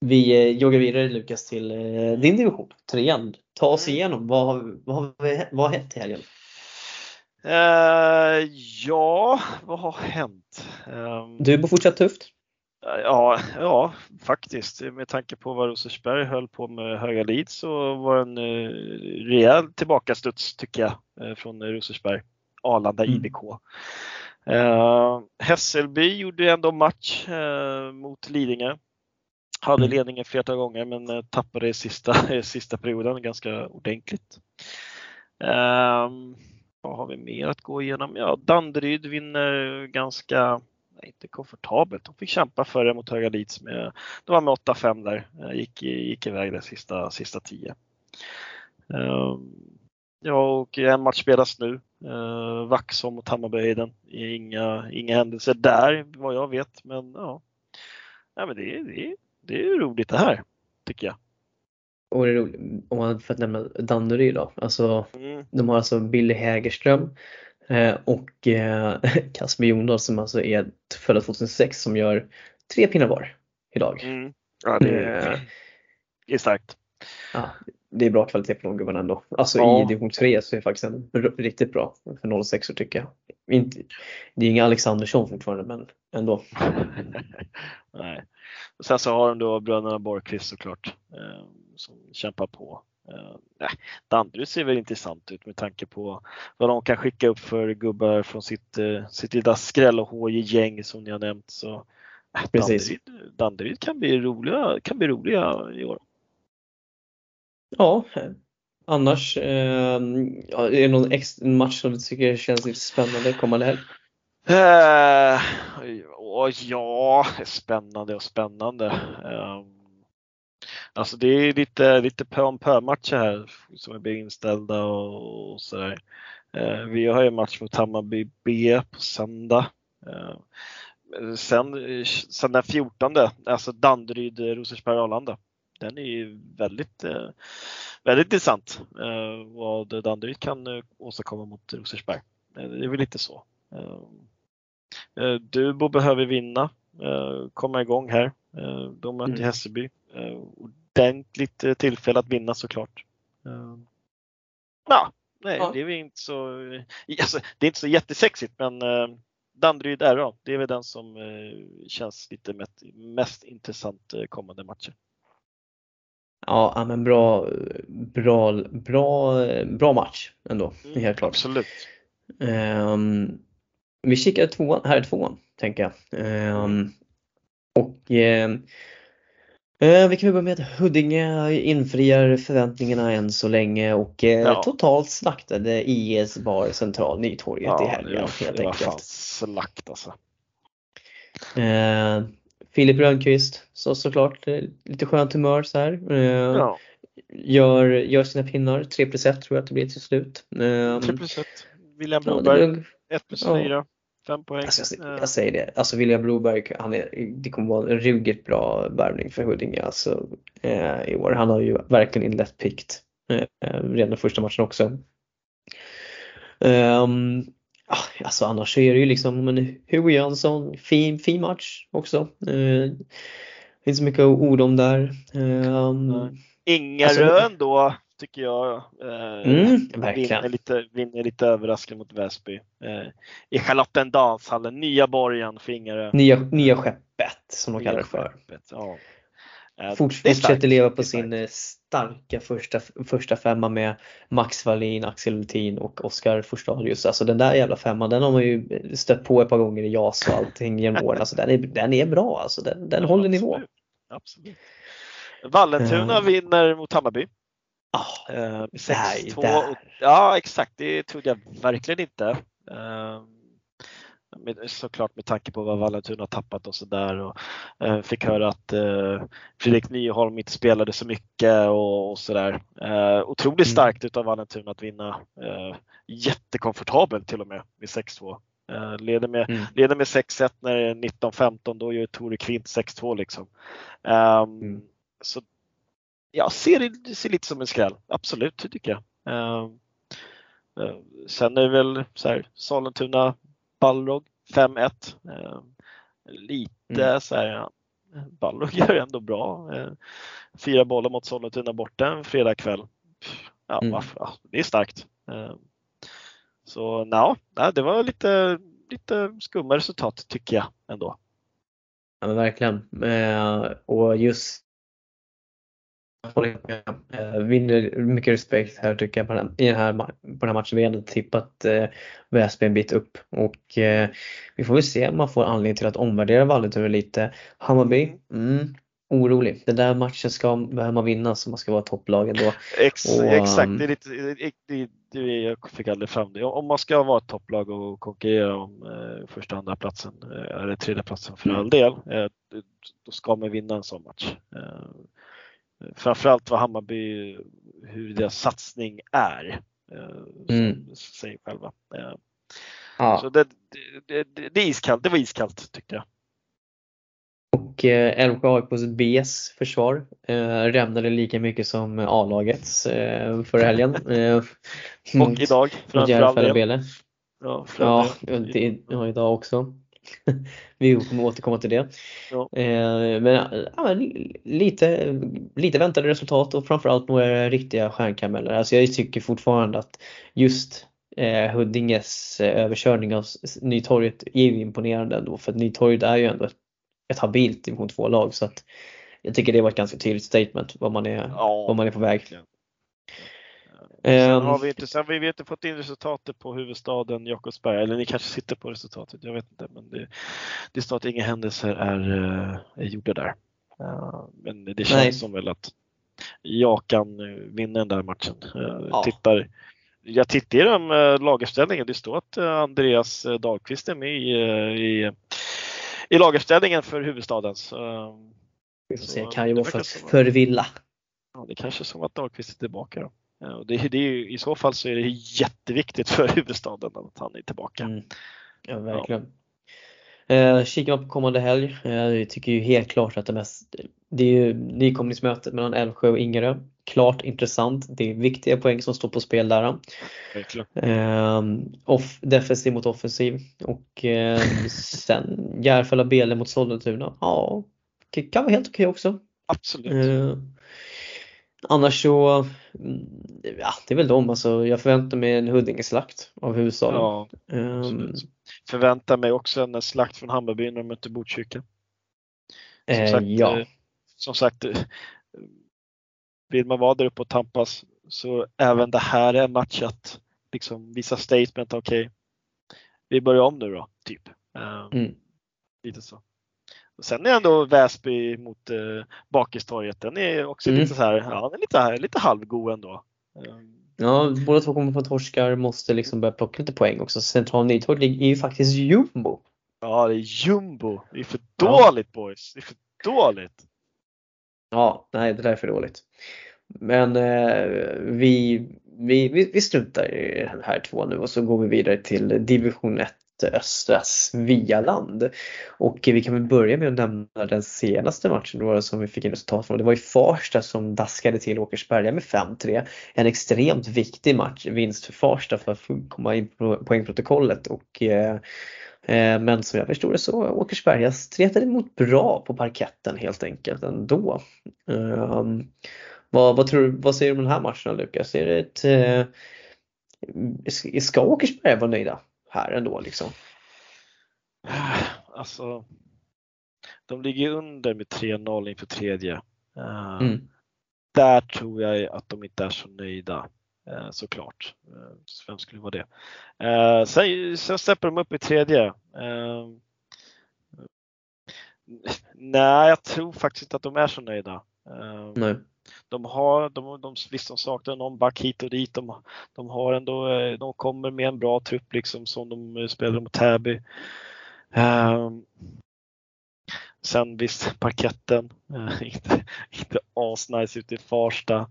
Vi eh, joggar vidare Lukas till eh, din division, trean. Ta oss Mm. igenom, vad, har- vad, har vi- vad har hänt i helgen? Eh, ja, vad har hänt? Ehm, Du bor fortsatt tufft. Ja, ja, faktiskt. Med tanke på vad Rosersberg höll på med Höga Lid så var det en eh, rejäl tillbakastuds tycker jag eh, från Rosersberg. Arlanda Mm. IBK. Uh, Hässelby gjorde ändå match uh, mot Lidingö. Hade mm. ledningen flera gånger men uh, tappade i sista, sista perioden ganska ordentligt. Uh, vad har vi mer att gå igenom? Ja, Danderyd vinner ganska, nej, inte komfortabelt. De fick kämpa för det mot Höga Leeds med, de var med 8-5 där, gick, gick iväg de sista, sista 10. Ja, och en match spelas nu. Eh, Vaxholm mot Hammarbyhöjden. Inga, inga händelser där vad jag vet, men ja. ja men det, det, det är roligt det här, tycker jag. Och det är roligt, om man får nämna Danderyd då. Alltså, mm. De har alltså Billy Hägerström eh, och eh, Kasper Jondal som alltså är födda 2006 som gör tre pinnar var idag. Mm. Ja, det är, eh, det är starkt. Ja, det är bra kvalitet på de gubbarna ändå. Alltså ja. i division 3 så är det faktiskt en, riktigt bra för 06 tycker jag. Inte, det är inga Alexandersson fortfarande men ändå. Nej. Och sen så har de då bröderna Borgqvist såklart eh, som kämpar på. Eh, Danderyd ser väl intressant ut med tanke på vad de kan skicka upp för gubbar från sitt, eh, sitt lilla skräll och gäng som ni har nämnt. Så, eh, Danderyd, Danderyd kan bli roliga, kan bli roliga i år. Ja, annars eh, är det någon extra match som du tycker känns lite spännande kommande helg? Eh, ja, spännande och spännande. Eh, alltså det är lite, lite pö om pö matcher här som är inställda och, och sådär. Eh, vi har ju match mot Hammarby B på söndag. Eh, sen, sen den 14, alltså Danderyd, Rosersberg, Arlanda den är ju väldigt, eh, väldigt intressant eh, vad Danderyd kan eh, åstadkomma mot Rosersberg. Det är väl lite så. Dubo behöver vinna, komma igång här. De möter mm. Hässelby. Ordentligt tillfälle att vinna såklart. Ja, nej, ja. det är inte så, alltså, det är inte så jättesexigt men Danderyd RA, det är väl den som känns lite mest, mest intressant kommande matcher. Ja, men bra, bra, bra, bra match ändå, mm, helt klart. Absolut. Um, vi kikar tvåan, här är tvåan, tänker jag. Um, och um, vi kan börja med att Huddinge infriar förväntningarna än så länge och uh, ja. totalt slaktade IS Bar Central Nytorget ja, i helgen. Ja, helt det var fan slakt alltså. Uh, Filip Rönnqvist, så såklart eh, lite skönt humör så här. Eh, ja. Gör, gör sina pinnar, 3 plus 1 tror jag att det blir till slut. 3 ehm, plus 1. William Broberg, 1 plus 4. 5 poäng. Alltså, jag, jag, säger det, alltså William Broberg, han är, det kommer vara en ruggigt bra värvning för Huddinge alltså, eh, i år. Han har ju verkligen inlett pikt eh, redan första matchen också. Um, Alltså annars så är det ju liksom men Hugo Jönsson, fin, fin match också. Eh, inte så mycket ord om där. Eh, Ingarö alltså, ändå tycker jag. Eh, mm, vinner, lite, vinner lite överraskande mot Väsby. Eh, I Charlottendalshallen, nya borgen för Ingarö. Nya, nya skeppet som de kallar det för. Skeppet, ja. Eh, fortsätter leva på sin eh, starka första, första femma med Max Wallin, Axel Luthin och Oskar Forstadius. Alltså den där jävla femman den har man ju stött på ett par gånger i JAS och allting genom åren. Alltså den är, den är bra alltså, den, den håller nivå. Absolut. Vallentuna uh, vinner mot Hammarby. Ah, uh, 6-2. Ja exakt, det trodde jag verkligen inte. Uh, med, såklart med tanke på vad Vallentuna har tappat och sådär. Och, eh, fick höra att eh, Fredrik Nyholm inte spelade så mycket och, och sådär. Eh, otroligt mm. starkt utav Vallentuna att vinna. Eh, jättekomfortabelt till och med med 6-2. Eh, leder med, mm. leder med 6-1 när det är 19-15, då gör Tore Kvint 6-2 liksom. Um, mm. Så jag ser det ser lite som en skräll, absolut tycker jag. Um, sen är det väl så här, Sollentuna Balrog 5-1. Eh, lite mm. så här, Balrog gör ändå bra. Eh, fyra bollar mot Sollentuna borta en fredagkväll. Ja, mm. det är starkt. Eh, så no, det var lite, lite skumma resultat tycker jag ändå. Ja men verkligen. Och just vinner mycket respekt här tycker jag på den, här, i den här, på den här matchen. Vi ändå tippat eh, Väsby en bit upp och eh, vi får väl se om man får anledning till att omvärdera Vallentuna lite. Hammarby, mm, orolig. Den där matchen ska behöver man vinna så man ska vara topplag ändå. Ex, och, exakt, det är lite, det, det, det, jag fick aldrig fram det. Om man ska vara ett topplag och konkurrera om eh, första och andra platsen eh, eller tredje platsen för all del, eh, då ska man vinna en sån match. Eh, framförallt vad Hammarby, hur deras satsning är. Eh, mm. Säger själva. Eh, ja. Så det, det, det, det, är iskallt, det var iskallt tyckte jag. Och eh, AIKs Bs försvar eh, rämnade lika mycket som A-lagets eh, förra helgen. Eh, och idag framförallt. Ja, ja, det, ja, idag också. Vi kommer återkomma till det. Ja. Eh, men ja, lite, lite väntade resultat och framförallt några riktiga stjärnkameler. Alltså jag tycker fortfarande att just eh, Huddinges eh, överkörning av Nytorget är ju imponerande ändå för att Nytorget är ju ändå ett, ett habilt division 2-lag så att jag tycker det var ett ganska tydligt statement vad man är, ja. vad man är på väg. Sen har vi inte, sen har vi inte fått in resultatet på huvudstaden Jakobsberg, eller ni kanske sitter på resultatet, jag vet inte. Men det, det står att inga händelser är, är gjorda där. Men det känns Nej. som väl att jag kan vinna den där matchen. Ja. Tittar, jag tittar i den lagerställningen, det står att Andreas Dahlqvist är med i, i, i lagerställningen för huvudstaden. Så, vi se, kan ju vara för, för villa. Ja, det kanske är som att Dahlqvist är tillbaka då. Och det, det är ju, I så fall så är det jätteviktigt för huvudstaden att han är tillbaka. Mm. Ja, verkligen. Ja. Eh, kikar man på kommande helg, eh, jag tycker ju helt klart att det mest, det är ju nykomlingsmötet mellan Älvsjö och Ingerö. Klart intressant, det är viktiga poäng som står på spel där. Eh, off, defensiv mot offensiv och eh, sen Järfälla Bele mot Sollentuna. Ja, kan vara helt okej okay också. Absolut. Annars så, mm, ja det är väl de alltså. Jag förväntar mig en Huddinge-slakt av huvudstaden. Ja, um, förväntar mig också en slakt från Hammarby när de möter Botkyrka. Som, eh, sagt, ja. Eh, som sagt, eh, vill man vara där uppe och tampas så även det här är en match att liksom visa statement, okej, okay, vi börjar om nu då, typ. Um, mm. Lite så. Sen är ändå Väsby mot eh, Bakistorget, den är också mm. lite så här, ja, den är lite, lite halvgod ändå. Ja, båda två kommer från torskar, måste liksom börja plocka lite poäng också. Central Nytorp är ju faktiskt jumbo. Ja, det är jumbo. Det är för dåligt ja. boys. Det är för dåligt. Ja, nej det där är för dåligt. Men eh, vi, vi, vi, vi struntar i den här två nu och så går vi vidare till division 1 östra Svealand. Och vi kan väl börja med att nämna den senaste matchen då som vi fick in resultat från. Det var ju Farsta som daskade till Åkersberga med 5-3. En extremt viktig match, vinst för Farsta för att komma in på poängprotokollet och eh, eh, men som jag förstod det så Åkersberga stretade emot bra på parketten helt enkelt ändå. Um, vad, vad, tror, vad säger du om den här matchen Lukas? Är det ett, eh, ska Åkersberga vara nöjda? Här ändå liksom? Alltså, de ligger under med 3-0 inför tredje. Eh, mm. Där tror jag att de inte är så nöjda eh, såklart. Eh, vem skulle vara det? Sen, sen släpper de upp i tredje. Nej, jag tror faktiskt inte att de är så nöjda. Nej de har, de, de, visst de saknar någon back hit och dit. De, de har ändå, eh, de kommer med en bra trupp liksom som de eh, spelar mot Täby. Um, sen visst parketten, uh, inte, inte asnice ute i Farsta.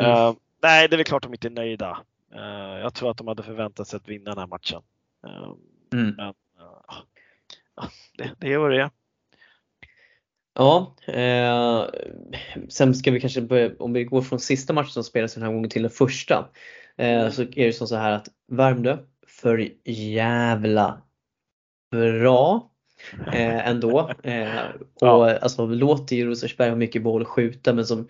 Mm. Uh, nej, det är väl klart de inte är nöjda. Uh, jag tror att de hade förväntat sig att vinna den här matchen. Mm. Men det, det är vad det är. Ja, eh, sen ska vi kanske börja, om vi går från sista matchen som spelades den här gången till den första. Eh, så är det så här att Värmdö, för jävla bra eh, ändå. Eh, och ja. alltså låter ju Rosersberg ha mycket boll att skjuta men som,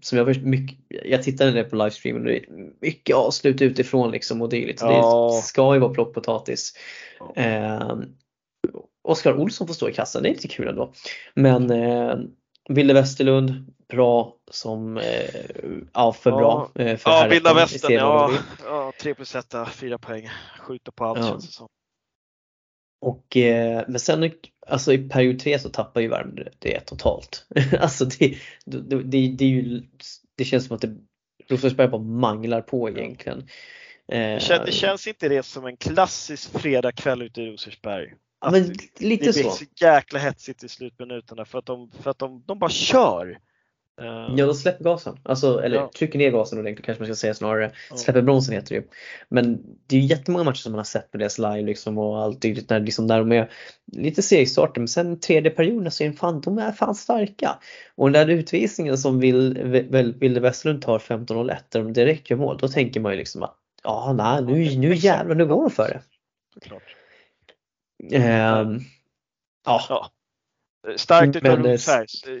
som jag först, mycket, jag tittade ner på livestreamen och det är mycket avslut utifrån liksom och dylikt. Ja. Det ska ju vara plockpotatis. Eh, Oskar Olsson får stå i kassan, det är lite kul ändå. Men eh, Ville Westerlund, bra som, eh, ja för Ja. bra. eh, För Ja, Vilda i Västern, ja, ja. 3 plus 1, 4 poäng. Skjuter på allt Ja. känns det som. Och, eh, men sen alltså i period 3 så tappar ju Värmdö det totalt. alltså det, det, det, det, är ju, det känns som att Rosersberg bara manglar på egentligen. Eh, Det känns, det känns inte det som en klassisk fredagkväll ute i Rosersberg? Ja, men det lite blir så. så jäkla hetsigt i slutminuterna för att de, för att de, de bara kör. Eh, Ja, de släpper gasen. Alltså, eller Ja. trycker ner gasen ordentligt kanske man ska säga snarare. Ja. Släpper bromsen heter det ju. Men det är ju jättemånga matcher som man har sett med deras live liksom och allt dylikt när, liksom, där de är lite segstarta men sen tredje perioden så är de fan, de är fan starka. Och den där utvisningen som Vilde Westerlund tar 15-01 där de direkt gör mål, då tänker man ju liksom att ja, nej, nu, nu jävlar, nu går de för det. såklart. Ehm, ja, Ja.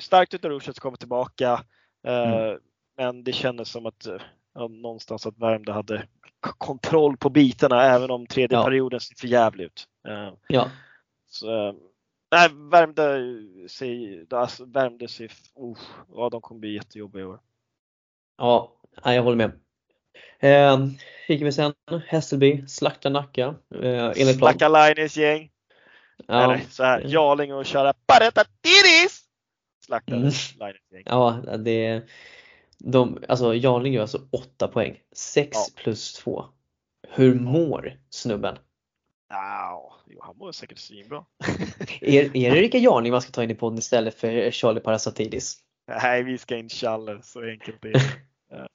Starkt utav Men att komma tillbaka. Eh, Mm. Men det kändes som att eh, ja, någonstans att Värmdö hade kontroll på bitarna även om tredje Ja. perioden ser för jävligt ut. Eh, ja, Så, eh, nej, Värmdö ser, alltså, Värmdö ser, oh, ja, de kommer bli jättejobbiga i år. ja, jag håller med. Ehm, Kikar vi sen, Hässelby, slaktar Nacka. Eh, enligt plan. Linus gäng. Ja. Eller så här, Jarling och köra Pareta Tiris! Slaktade Mm. Linus. Ja, det de, alltså Jarling gör alltså 8 poäng. 6 Ja. plus 2. Hur mår snubben? Ja, jo, han mår säkert svinbra. Är, är det Rickard Jarling man ska ta in i podden istället för Charlie Parasatidis? Nej, vi ska in Challe, så enkelt är det.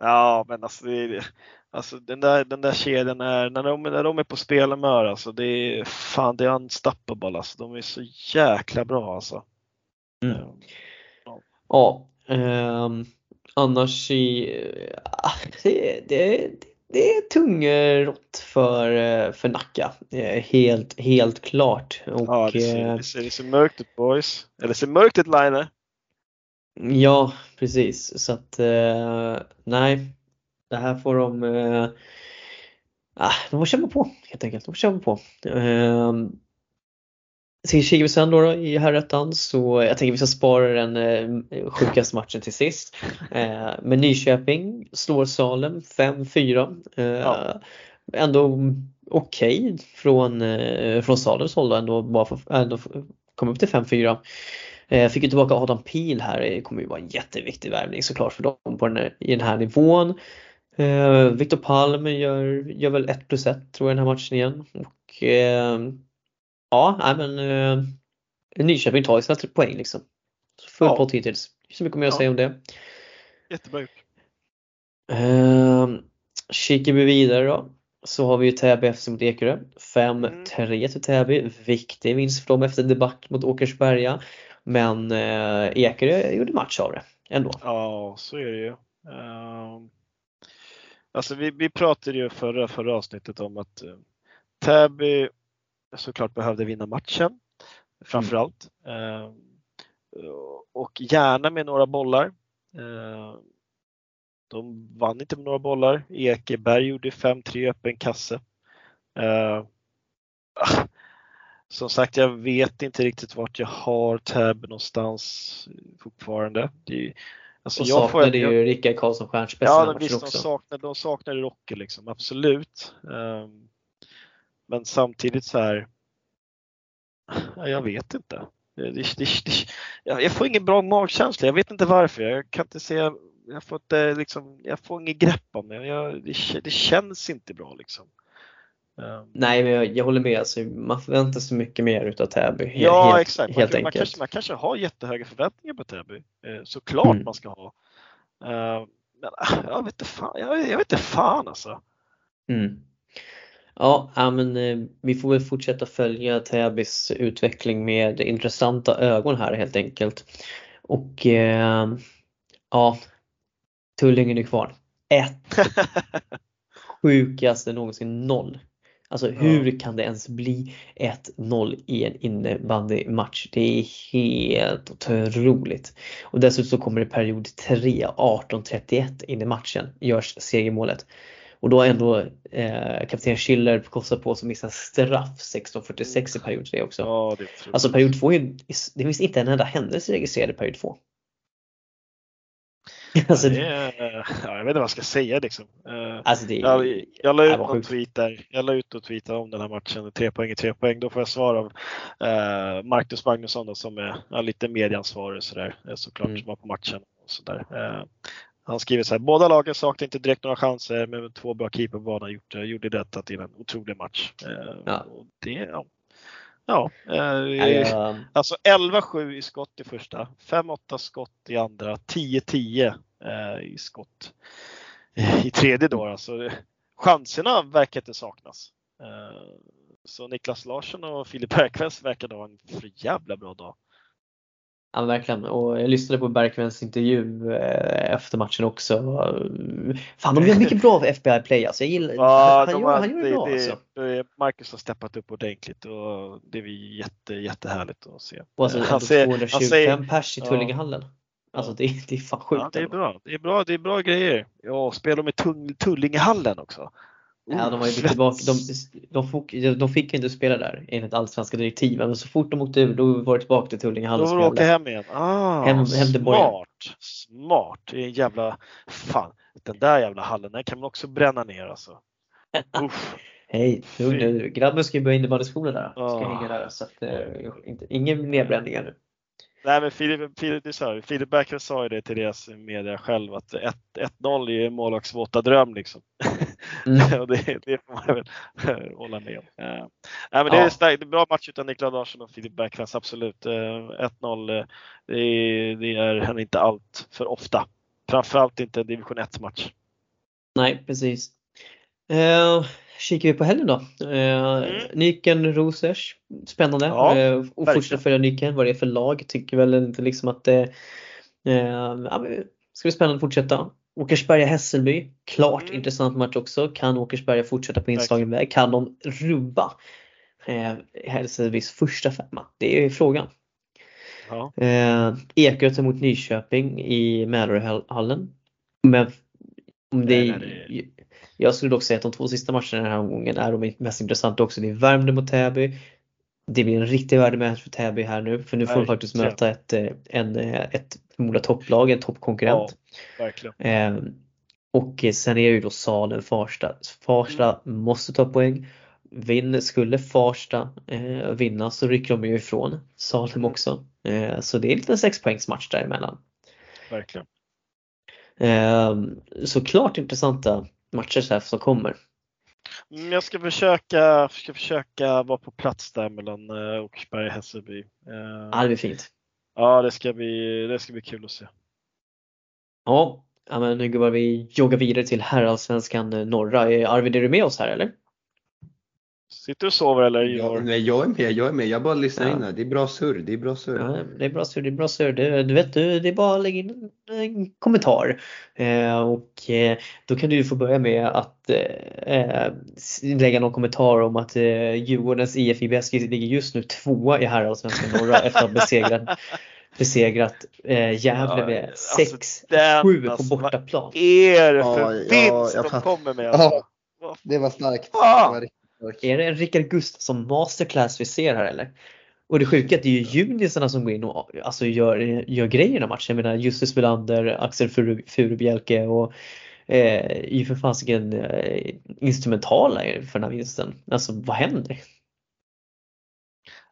Ja. Men alltså, det alltså den, där, den där kedjan är, när de, när de är på spelhumör alltså, det är fan det är unstoppable alltså. De är så jäkla bra alltså. Mm. Ja. Ja, ehm, annars i, ah, det, det, det är tungrott för, eh, för Nacka. Eh, Helt, helt klart. Och, Ja, det ser, eh, det, ser, det ser mörkt ut boys. Eller det ser mörkt ut Line. Ja, precis. Så att eh, nej, det här får de eh, ah, de får kämpa på helt enkelt. De får kämpa på. Eh, Till kikar vi sen då, då i herrettan så jag tänker vi ska spara den eh, sjukaste matchen till sist. Eh, men Nyköping slår Salem 5-4. Eh, Ja. Ändå okej från, eh, från Salems håll då, ändå bara för, ändå komma upp till 5-4. Eh, Fick ju tillbaka Adam Pil här, det kommer ju vara en jätteviktig värvning såklart för dem på den här, i den här nivån. Eh, Viktor Palm gör, gör väl 1 plus 1 tror jag den här matchen igen. Och eh, ja, nej, men eh, Nyköping tar ju sina poäng liksom. Full Ja. pott hittills. Så mycket mer att Ja. säga om det. Jättebra gjort. Eh, kikar vi vidare då så har vi ju Täby FC mot Ekerö. 5-3 till Täby. Viktig vinst för dem efter debacle mot Åkersberga. Men eh, Ekerö gjorde match av det ändå. Ja, så är det ju. Ehm, alltså vi, vi pratade ju förra, förra avsnittet om att uh, Täby såklart behövde vinna matchen framförallt. Ehm, och gärna med några bollar. Ehm, de vann inte med några bollar. Ekeberg gjorde 5-3 öppen kasse. Ehm, som sagt, jag vet inte riktigt vart jag har Täby någonstans fortfarande. Det är, alltså jag får- saknade jag- ju Rickard Karlsson Stjernspets i Ja, de, visst, de saknade, de saknade Rocky liksom, absolut. Ehm, men samtidigt så här. ja, Jag vet inte. Det, det, det, det, jag får ingen bra magkänsla. Jag vet inte varför. Jag kan inte se. Jag får inte liksom. Jag får inget grepp om det. Jag, det, det känns inte bra liksom. Ehm, Nej, men jag, jag håller med. Alltså, man förväntar sig mycket mer utav Täby. Ja helt, exakt, man, Helt man, enkelt. kanske, man kanske har jättehöga förväntningar på Täby. Eh, såklart Mm. man ska ha. Eh, men jag vet inte fan, jag, jag vet inte fan alltså. Mm. Ja, men eh, vi får väl fortsätta följa Täbys utveckling med intressanta ögon här helt enkelt. Och eh, ja, Tullingen är kvar. Ett sjukaste någonsin noll. Alltså hur kan det ens bli 1-0 i en innebandymatch? Det är helt otroligt. Och dessutom så kommer det period 3, 18-31 in i matchen, görs segermålet. Och då har ändå eh, kapten Schiller kostat på sig att missa straff 16.46 i period 3 också. Ja. Alltså period 2, det finns inte en enda händelse registrerad i period 2. Alltså, det är, ja, jag vet inte vad jag ska säga liksom. Eh, alltså det, jag, jag la ut någon tweet där. Jag la ut och tweetade om den här matchen. Tre poäng i tre poäng. Då får jag svar av eh, Marcus Magnusson då, som är ja, lite medieansvarig sådär, eh, såklart, Mm. som var på matchen. Och sådär. Eh, han skriver så här. Båda lagen saknar inte direkt några chanser men två bra keeper på banan gjorde, gjorde detta till en otrolig match. Eh, Ja. det, ja. Ja, eh, Alltså 11-7 i skott i första, 5-8 skott i andra, 10-10 eh, i skott i tredje då. Alltså, chanserna verkar inte saknas. Eh, så Niklas Larsson och Filip Bergqvist verkar ha en för jävla bra dag. Ja verkligen och jag lyssnade på Bergqvists intervju eh, efter matchen också. Fan de gör mycket bra FBI Play alltså. Jag gillar, han, de gör, har- han gör det bra det, alltså. Marcus har steppat upp ordentligt och det är jätte, jättehärligt att se. Och alltså han ser- 225 han säger- pers i Ja. Tullingehallen. Alltså det, det är fan sjukt. Ja, det är bra. Det är bra, det är bra grejer. Ja, spelar med Tung- Tullingehallen också. Ja, de, har ju tillbaka, de, de, fick, de fick ju inte spela där enligt allsvenska direktiven men så fort de åkte ur då var det tillbaka till Tullingehallen Då och får du åka hem igen. Ah, Hem- hem till smart, smart. Det är en jävla, fan, den där jävla hallen, den kan man också bränna ner alltså. Hej, lugn nu. Grabben ska ju börja innebandyskola där. Ska Ah. hänga där så att eh, inte, ingen nedbränningar nu. Nej men Filip, Filip, Filip Bergqvist sa ju det till deras media själv att 1 1-0 är ju målvakts våta dröm liksom. Mm. och det, det får man väl hålla med om. Eh, nej, men det, är starkt, det är bra match utan Niklas Larsson och Filip Bergqvist, absolut. Eh, 1-0, eh, det, är- det är han inte allt för ofta. Framförallt inte en division 1-match. Nej, precis. Eh, kikar vi på helgen då. Eh, Nyken Rosers, spännande. Mm. Ja, eh, och fortsätta följa Nyken, vad det är för lag. Tycker väl inte liksom att det eh, ska bli spännande att fortsätta. Åkersberga-Hässelby, klart Mm. intressant match också. Kan Åkersberga fortsätta på inslagen väg? Kan de rubba eh, Hässelbys första femma? Det är frågan. Ja. Eh, Ekgöte mot Nyköping i Mälarhallen. Men om det, Nej, nej, Jag skulle dock säga att de två sista matcherna den här omgången är de mest intressanta också. Det är Värmdö mot Täby. Det blir en riktig värdematch för Täby här nu för nu får de faktiskt möta ett, eh, en, eh, ett förmodat topplag, en toppkonkurrent. Verkligen. Eh, och sen är det ju då Salen, Farsta. Farsta måste ta poäng. Vinn, skulle Farsta eh, vinna så rycker de ju ifrån Salem också. Eh, så det är en liten sexpoängsmatch däremellan. Verkligen. Eh, så klart intressanta matcher så här som kommer. Mm, Jag ska försöka, ska försöka vara på plats där mellan uh, Åkersberga och Hässelby. Eh, Ja, det blir fint. ja, det ska, bli, det ska bli kul att se. Ja, men nu går vi jogga vidare till herrallsvenskan eh, norra. Eh, Arvid, är du med oss här eller? Sitter du och sover eller? Ja, Ivar? nej, jag är med, jag är med. Jag bara lyssnar Ja. in här. Det är bra surr, det är bra surr. Ja, det är bra sur, det är bra sur. Du, du vet, du, det är bara att lägga in en, en kommentar. Eh, och eh, då kan du få börja med att eh, s- lägga någon kommentar om att eh, Djurgårdens IF IBS ligger just nu tvåa i herrallsvenskan norra efter att ha besegrat, besegrat eh, Gävle Ja, med alltså, 6-7 den, alltså, på bortaplan. är det för Ja, vinst ja, de kommer med? Alltså? Vad Det var starkt. Ah! Det var. Är det en Rickard Gustafsson masterclass vi ser här eller? Och det sjuka är att det är ju junisarna som går in och alltså, gör, gör grejer i matchen. Jag menar Justus Welander, Axel Furu- Furubjelke och eh, är ju för fasiken eh, instrumentala för den här vinsten. Alltså vad händer?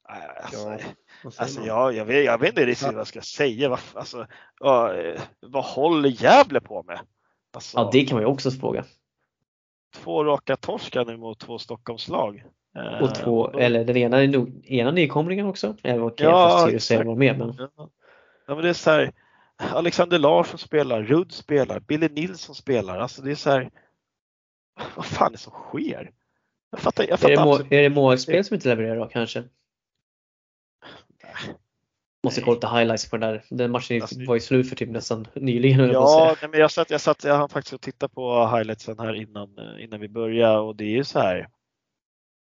Nej, Alltså, Ja, vad säger alltså jag, jag, vet, jag vet inte riktigt vad jag ska säga. Vad, alltså, ja, eh, vad håller Gävle på med? Alltså, Ja det kan man ju också fråga. Två raka torskar nu mot två Stockholmslag. Eh, Och två, då- eller den ena, är nog- ena nykomlingen också. Även om Ja, ja, fast var med. Men, Ja. ja, men det är så här, Alexander Larsson spelar, Rudd spelar, Billy Nilsson spelar. Alltså det är så här, vad fan är det som sker? Jag fattar, jag är fattar det, må, absolut är det målspel som inte levererar då kanske? Måste kolla lite highlights på den där. Den matchen Alltså, var ju slut för typ nästan nyligen. Ja, nej, men jag satt, jag satt, jag hann faktiskt och titta på highlightsen här innan, eh, innan vi började och det är ju så här.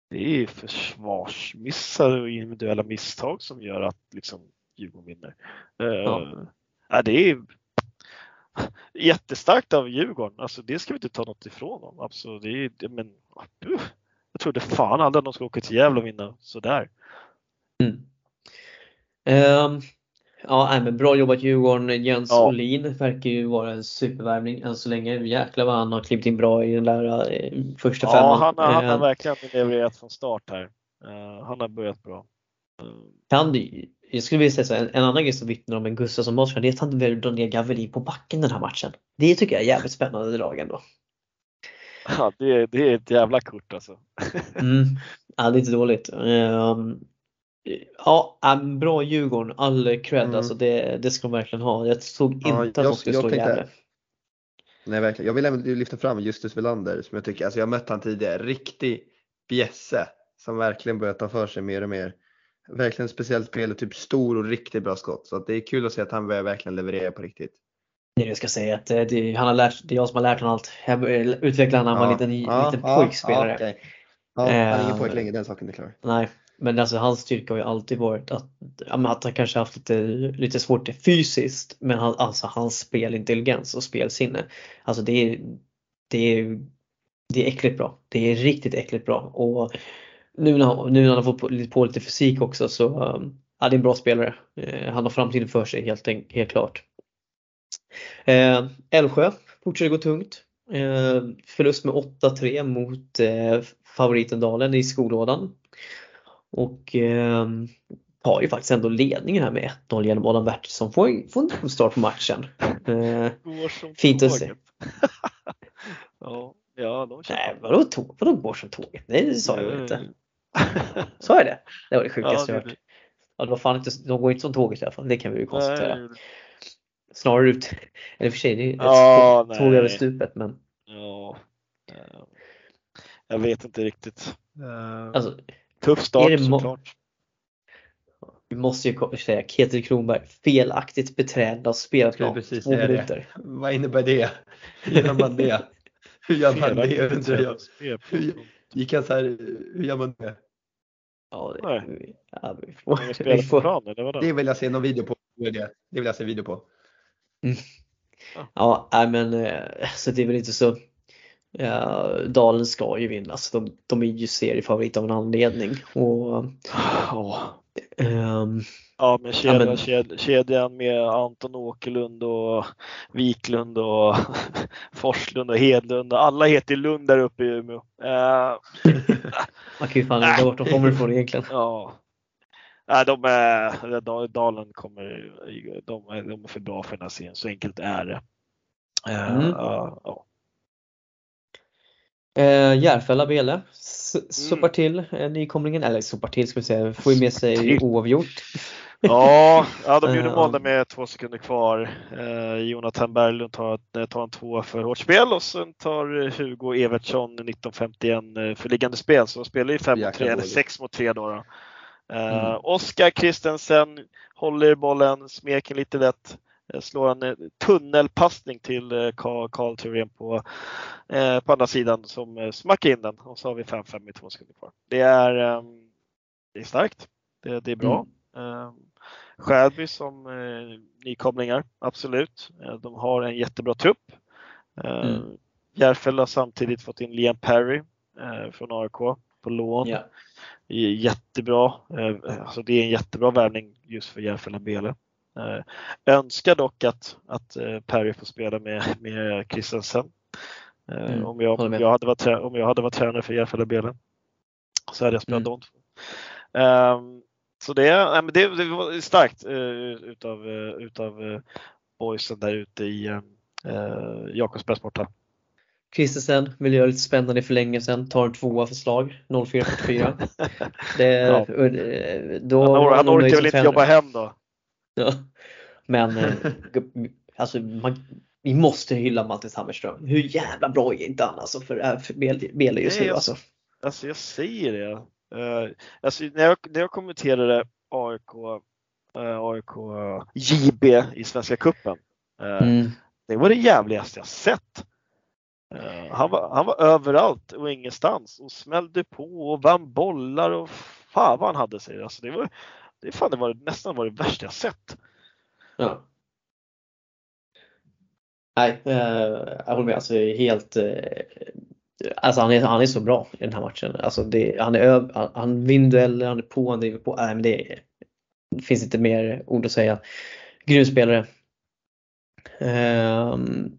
Det är ju försvarsmissar och individuella misstag som gör att liksom Djurgården vinner. Eh, Ja. ja, det är jättestarkt av Djurgården. Alltså det ska vi inte ta något ifrån dem. Alltså, det är, men, uh, jag trodde fan aldrig att de skulle åka till Gävle och vinna sådär. Mm. Um, ja, men bra jobbat Djurgården. Jens ja. Olin verkar ju vara en supervärvning än så länge. Jäklar vad han har klivit in bra i den där eh, första ja, femman. Ja, han, han har ehm. verkligen levererat från start här. Uh, han har börjat bra. Uh. Kan du, jag skulle vilja säga så en, en annan grej som vittnar om en Gustafsson match det är att han väljer att dra ner Gavelin på backen den här matchen. Det tycker jag är jävligt spännande drag ändå. Ja, det är, det är ett jävla kort alltså. mm. Ja, det är inte dåligt. Um, ja, bra Djurgården, all cred mm. alltså det, det ska de verkligen ha. Jag såg inte ja, att de skulle slå Gävle. Nej verkligen. Jag vill även lyfta fram Justus Welander som jag tycker, alltså jag mött han tidigare, riktig bjässe som verkligen börjar ta för sig mer och mer. Verkligen speciellt spel typ stor och riktigt bra skott. Så det är kul att se att han börjar verkligen leverera på riktigt. Jag ska säga att eh, det, han har lärt, det är jag som har lärt honom allt. Jag utvecklade när han var en liten, ja, liten ja, pojkspelare. Ja, okay. ja, han är ingen pojk längre, den saken är klar. Nej, men alltså hans styrka har ju alltid varit att, att han kanske haft lite, lite svårt fysiskt men han, alltså hans spelintelligens och spelsinne. Alltså det är, det är, det är äckligt bra. Det är riktigt äckligt bra. Och nu när, han, nu när han har fått på, på lite fysik också så ja, det är en bra spelare. Eh, han har framtiden för sig helt, helt klart. Eh, Älvsjö fortsätter gå tungt. Eh, förlust med 8-3 mot eh, favoriten Dalen i skolådan. Och eh, tar ju faktiskt ändå ledningen här med 1-0 genom Adam Bertilsson. Får, får en god start på matchen. Eh, fint att se. ja, ja, de Nej, vadå, tåg, vadå går som tåget? Nej, det sa jag inte. Sa jag det? Det var det sjukaste ja, jag hört. Ja, det var fan inte, de går inte som tåget i alla fall, det kan vi ju konstatera. Nej. Snarare ut, eller för sig, det är ett ja, tåg över stupet men. Ja. Jag vet inte riktigt. Alltså, Tuff start såklart. Vi måste ju säga Ketil Kronberg, felaktigt beträdande av spelarplan två minuter. Vad innebär det? Hur gör man det? Hur gör man det undrar jag? Hur, gick han så här, hur gör man det? Ja, det, Nej. ja, vi får, vi får, plan, eller vadå? det vill jag se någon video på. Det, det vill jag se video på. Mm. Ja, nej men eh, så det är väl inte så Ja, Dalen ska ju vinnas. De, de är ju seriefavorit av en anledning. Och, oh. um, ja, men kedjan, ja, men ked, kedjan med Anton Åkerlund och Wiklund och Forslund och Hedlund. Alla heter Lund där uppe i Umeå. Uh, Man kan ju fan undra vart de kommer ifrån egentligen. Ja. Nej, de är, Dalen kommer, de de är för bra för den här serien, så enkelt är det. Uh, mm. uh, ja. Eh, Järfälla Bele sopar mm. till eh, nykomlingen, eller sopar till ska vi säga, får ju med sig oavgjort. Ja, ja de gjorde mål där med två sekunder kvar. Eh, Jonathan Berglund tar, eh, tar en två för hårt spel och sen tar Hugo Evertsson 1951 eh, för liggande spel. Så de spelar ju 5 mot 3, eller 6 mot 3 då. då. Eh, mm. Oskar Kristensen håller bollen, smeker lite lätt. Eh, slår en eh, tunnelpassning till eh, Karl Thurén på, på andra sidan som smackar in den och så har vi 5-5 med två sekunder kvar. Det är, ehm, det är starkt. Det, det är bra. Mm. Skärby som nykomlingar, absolut. De har en jättebra trupp. Mm. Järfälla har samtidigt fått in Liam Perry från AIK på lån. Yeah. Jättebra. Alltså det är en jättebra värvning just för Järfälla Bele. Eh, önskar dock att, att eh, Perry får spela med, med Christensen. Eh, mm, om, jag, om, jag hade varit, om jag hade varit tränare för Järfälla Belen så hade jag spelat mm. de två. Um, så det, nej, det, det var starkt uh, utav, uh, utav uh, boysen där ute i uh, Jakobsbergs borta. Christensen vill göra lite spännande i förlängelsen, tar en tvåa förslag 04.44. Det, ja. då, han, han orkar väl inte jobba hem då? Men eh, alltså, man, vi måste hylla Mattis Hammerström. Hur jävla bra är inte han alltså för, äh, för Bele just nu alltså? Alltså jag säger det. Uh, alltså, när, jag, när jag kommenterade AIK, uh, AIK JB i Svenska Cupen. Uh, mm. Det var det jävligaste jag sett. Uh, han, var, han var överallt och ingenstans och smällde på och vann bollar och fan vad han hade sig. Alltså det var, det, är fan, det var nästan var det värsta jag sett. Ja. Nej, eh, alltså, jag håller med. Alltså helt eh, Alltså han är, han är så bra i den här matchen. Alltså det, han, är han vinner dueller, han är på, han driver på. Nej, men det, det finns inte mer ord att säga. Grym spelare. Um, ehm,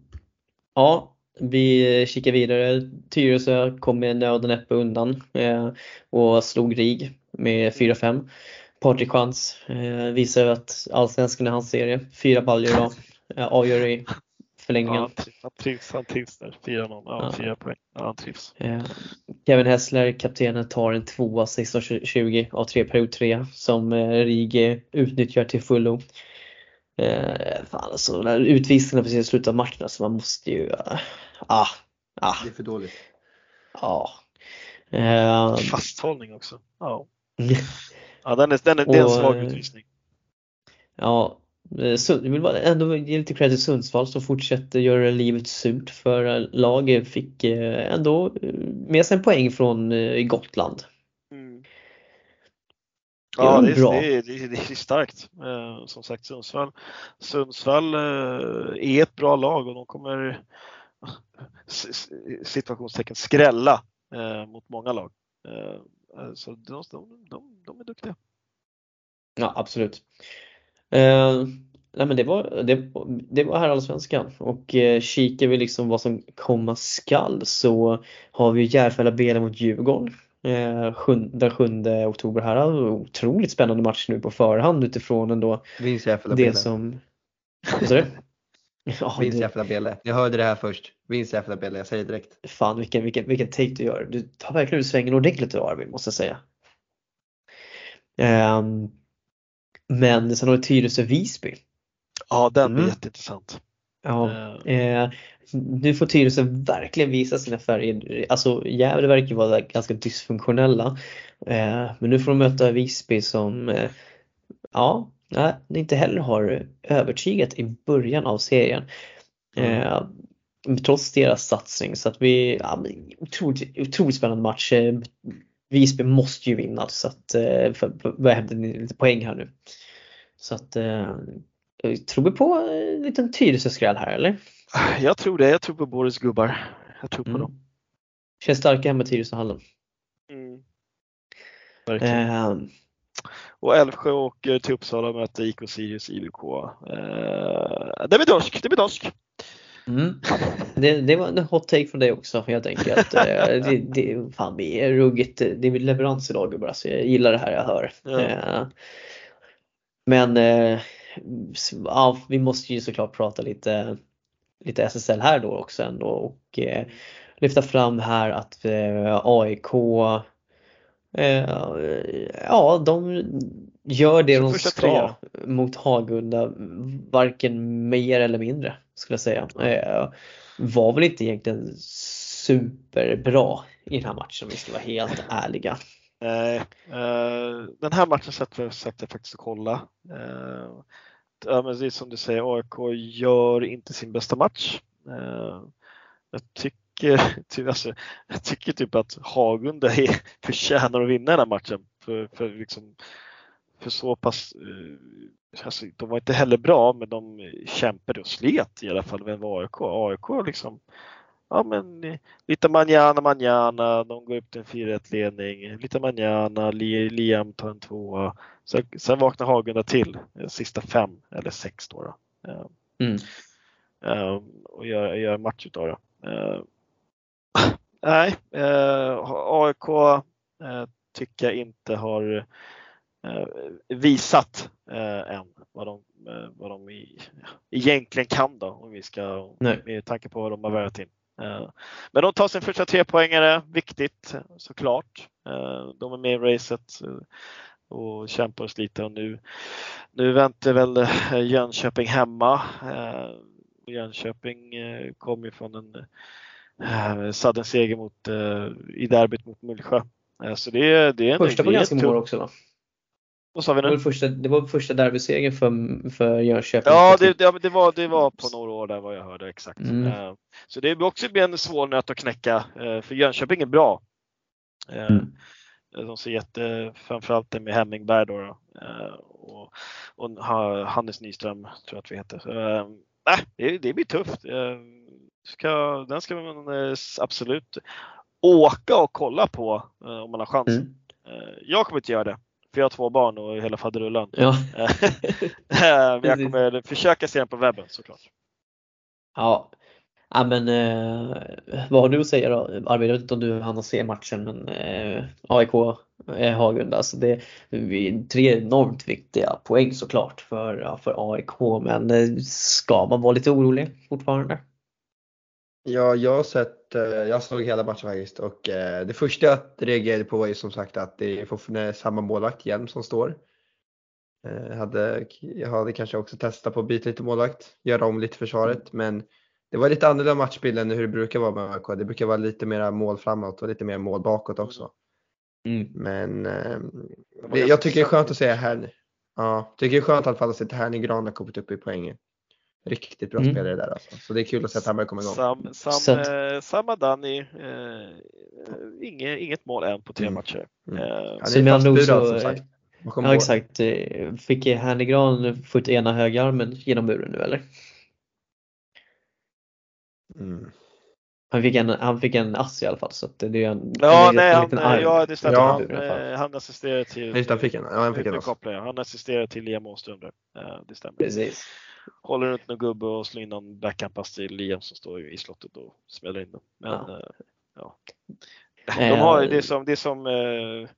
ja, vi kikar vidare. Tyresö kom med nöd och näppe undan eh, och slog RIG med 4-5. Patrik Chans eh, visar att allsvenskan är hans serie. Fyra baljor idag. Eh, avgör i förlängningen. Ja, han trivs, han trivs där. 4-0, ja, 4 poäng. Ja, han trivs. Eh, Kevin Hessler, kaptenen, tar en tvåa 16-20 av 3 period 3 som eh, RIG utnyttjar till fullo. Eh, fan alltså, när utvisningarna precis i slutet av matchen, alltså man måste ju... Uh, ah, ah. Det är för dåligt. Ja. Eh, Fasthållning också. Ja. ja den är, den är, det är en svag utvisning. Ja, Eh, jag vill ändå ge lite cred till Sundsvall som fortsätter göra livet surt för laget fick eh, ändå eh, med sig en poäng från Gotland. Mm. Ja, det är, bra. Det, är, det, är, det är starkt. Som sagt Sundsvall, Sundsvall är ett bra lag och de kommer situationstecken skrälla mot många lag. Så de, de, de, de är duktiga. Ja, absolut. Eh, nej men det var, det, det var här allsvenskan och eh, kikar vi liksom vad som komma skall så har vi Järfälla BL mot Djurgården eh, sjun, den 7 oktober här. Otroligt spännande match nu på förhand utifrån ändå Vinst Järfälla det som... Vad sa du? Ja, Vinst Järfälla Bele. Jag hörde det här först. Vinst Järfälla Bele, jag säger direkt. Fan vilken, vilken, vilken take du gör. Du tar verkligen ut svängen ordentligt idag Arvid, måste jag säga. Um, men sen har vi Tyresö-Visby. Ja, den blir mm. jätteintressant. Ja, eh, nu får Tyresö verkligen visa sina färger. Alltså Gävle verkar vara ganska dysfunktionella. Eh, men nu får de möta Visby som eh, ja, inte heller har övertygat i början av serien. Mm. Eh, trots deras satsning så att vi, ja, otroligt, otroligt spännande match. Eh, Visby måste ju vinna så att eh, för, börja hämta lite poäng här nu. Så att eh, tror vi på en liten Tyresö-skräll här eller? Jag tror det. Jag tror på Boris gubbar. Jag tror på mm. dem. Känns starka hemma i Tyresöhallen. Mm. Eh, och Älvsjö åker till Uppsala och möter IK Sirius IBK. Eh, det blir dorsk, det blir dorsk. Mm. Det, det, var en hot take från dig också helt enkelt. Eh, det, det, fan, vi är ruggigt, det är leverans idag gubbar så jag gillar det här jag hör. Ja. Eh, men eh, ja, vi måste ju såklart prata lite, lite SSL här då också ändå och lyfta fram här att AIK ja, de gör det de ska mot Hagunda, varken mer eller mindre skulle jag säga. Eh, var väl inte egentligen superbra i den här matchen om vi ska vara helt ärliga. Nej, eh, den här matchen satt satt jag faktiskt och kolla. Eh, ja, men det är som du säger, AIK gör inte sin bästa match. Jag tycker, typ, alltså, jag tycker typ att Hagunda är, förtjänar att vinna den här matchen. För, för, liksom, för så pass, eh, alltså, de var inte heller bra men de kämpade och slet i alla fall med AIK. AIK liksom ja men eh, lite manjana manjana, de går upp till en 4-1 ledning. Lite manjana, Liam tar en tvåa. Sen, sen vaknar Hagunda till eh, sista fem eller sex då. då. Mm. Um, och gör, gör match utav det. Uh, nej, uh, AIK tycker jag inte har visat än vad de, vad de i, egentligen kan då om vi ska, Nej. med tanke på vad de har värvat in. Eh, men de tar sin första trepoängare, viktigt såklart. Eh, de är med i racet eh, och kämpar och sliter och nu, nu väntar väl Jönköping hemma. Jönköping kom ju från en sudden seger mot, i derbyt mot Mullsjö. Så det, det är Första på ganska många år också va? Vad sa vi nu? Det var första, det var första derbysegern för, för Jönköping. Ja, det, det, det, var, det var på några år där vad jag hörde exakt. Mm. Uh, så det blir också en svår nöt att knäcka uh, för Jönköping är bra. Uh, mm. De ser jätte, framförallt det med Hemmingberg då, då och, och, Hannes Nyström tror jag att vi heter. nej, det, det blir tufft. Eh, ska, den ska man eh, absolut åka och kolla på eh, om man har chans. Mm. Eh, Jag kommer inte göra det, för jag har två barn och hela faderullan. Ja. Eh, Men jag kommer försöka se den på webben såklart. Ja. Ja men eh, vad har du att säga då? Arvid, jag vet inte om du hann se matchen men eh, AIK eh, Hagunda, alltså det är tre enormt viktiga poäng såklart för, ja, för AIK men eh, ska man vara lite orolig fortfarande? Ja, jag har sett, eh, jag såg hela matchen faktiskt och eh, det första jag reagerade på var ju som sagt att det är fortfarande samma målvakt Hjelm som står. Eh, hade, jag hade kanske också testat på att byta lite målvakt, göra om lite försvaret men det var lite annorlunda matchbild än hur det brukar vara med AIK. Det brukar vara lite mera mål framåt och lite mer mål bakåt också. Mm. Men eh, ganska jag tycker det är skönt att säga här. Ja, tycker det är skönt i alla fall att se att Herny Gran har kommit upp i poängen. Riktigt bra Mm. spelare där alltså. Så det är kul att se att han börjar komma igång. Sam, sam, eh, samma Danny, eh, inget, inget mål än på tre Mm. matcher. Mm. Eh, Han Så är fastburad som sagt. Ja exakt, Eh, fick Hernegran få ut ena högerarmen genom muren nu eller? Mm. Han fick en, han fick en ass i alla fall så att det är en, Ja, en, nej, en han, liten arm ja, det stämmer. Ja. Han, eh, han assisterar till Just han fick en. Ja, han fick en jag. Han assisterar till Liam Åström där. Eh, Det stämmer. Precis. Håller runt någon gubbe och slår in någon backhandpass till Liam som står i slottet och smäller in den. Men Ja. ja. ja. Eh, De har, det är som, det är som, eh,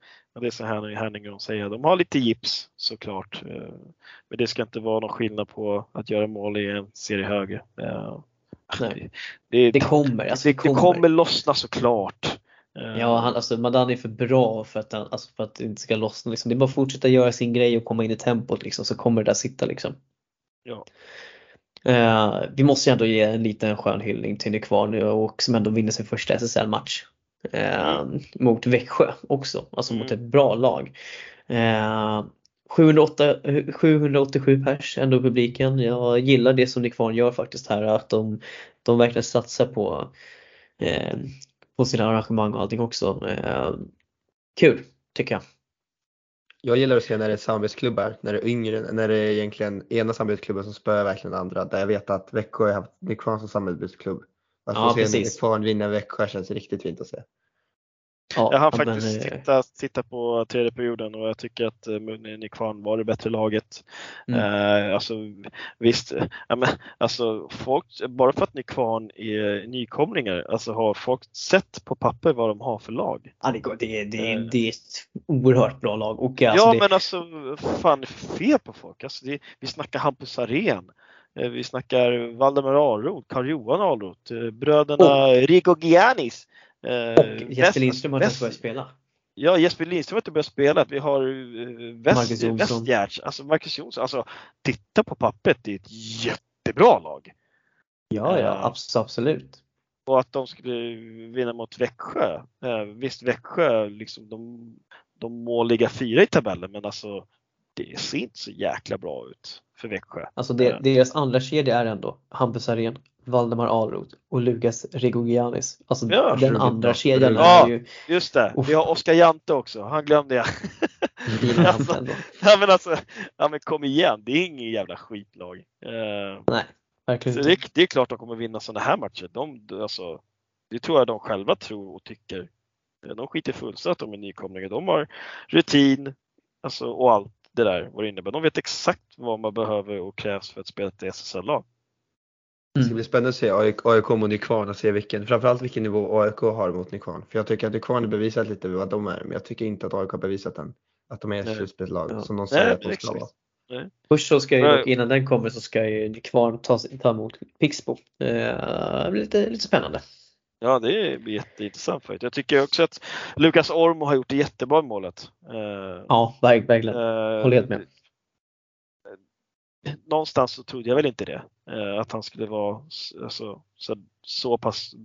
det är som Herningron säger, de har lite gips såklart. eh, Men det ska inte vara någon skillnad på att göra mål i en serie högre. Eh, Nej. Det, Det kommer, alltså det, det kommer. kommer lossna såklart. Eh, Ja, han, alltså Madani är för bra för att, han, alltså för att det inte ska lossna. Liksom. Det är bara att fortsätta göra sin grej och komma in i tempot liksom, så kommer det där sitta liksom. Ja. Eh, vi måste ju ändå ge en liten skön hyllning till Nykvarn och som ändå vinner sin första SSL-match. Eh, mot Växjö också, alltså mot ett Mm. bra lag. Eh, 708, 787 pers ändå publiken. Jag gillar det som Nykvarn gör faktiskt här, att de, de verkligen satsar på, eh, på sina arrangemang och allting också. Eh, kul, tycker jag. Jag gillar att se när det är samarbetsklubbar, när det är yngre, när det är egentligen ena samarbetsklubben som spöar verkligen andra. Där jag vet att Växjö har haft Nykvarn som samarbetsklubb. Att få Ja, se precis. Nykvarn vinna Växjö känns riktigt fint att se. Ja, Jag hann men, faktiskt eh, titta, titta på tredje perioden och jag tycker att eh, Nykvarn var det bättre laget. Mm. Eh, alltså, visst, ja, men, alltså, folk, bara för att Nykvarn är nykomlingar, alltså har folk sett på papper vad de har för lag? Ja, det, det, det, Eh. det är ett oerhört bra lag. Och alltså ja det, men alltså fan fel på folk. Alltså, det, vi snackar Hampus Arén. eh, Vi snackar Valdemar Ahlroth, Karl-Johan Ahlroth, eh, bröderna Rigo Giannis. Eh, och Jesper Lindström har inte ens börjat spela. Ja, Jesper Lindström har inte börjat spela. Vi har eh. Westgärds, alltså Marcus Jonsson. Alltså, titta på pappret, det är ett jättebra lag. Ja, ja, Eh. abs- absolut. Och att de skulle vinna mot Växjö. Visst, Växjö, liksom, de, de må ligga fyra i tabellen, men alltså det ser inte så jäkla bra ut för Växjö. Alltså det, deras andra kedja är ändå Hampus Arén, Valdemar Ahlroth och Lukas Rigogianis. Alltså Ja, den andra bra. kedjan Ja. är ju Just det, Uff. vi har Oskar Jante också, han glömde jag. Alltså, ja, men alltså, ja men kom igen, det är ingen jävla skitlag. Eh, Nej, verkligen Så inte. det, det är klart de kommer vinna sådana här matcher. De, alltså, det tror jag de själva tror och tycker. Eh, De skiter fullständigt att de är nykomlingar. De har rutin alltså, och allt det där vad det innebär. De vet exakt vad man behöver och krävs för att spela ett SSL-lag. Det ska Mm. bli spännande att se AIK, AIK mot Nykvarn och se vilken, framförallt vilken nivå AIK har mot Nykvarn. För jag tycker att Nykvarn har bevisat lite vad de är, men jag tycker inte att AIK har bevisat än. Att de är ett slutspelslag Ja. som de säger Nej, att de ska vara. Först så ska ju innan den kommer så ska ju Kvarn ta, ta emot Pixbo. Eh, lite, lite spännande. Ja, det blir jätteintressant. För jag tycker också att Lukas Ormo har gjort det jättebra i målet. Eh, Ja, verk- verkligen. Eh, Håller helt med. Någonstans så trodde jag väl inte det. Eh, Att han skulle vara alltså, så, så pass...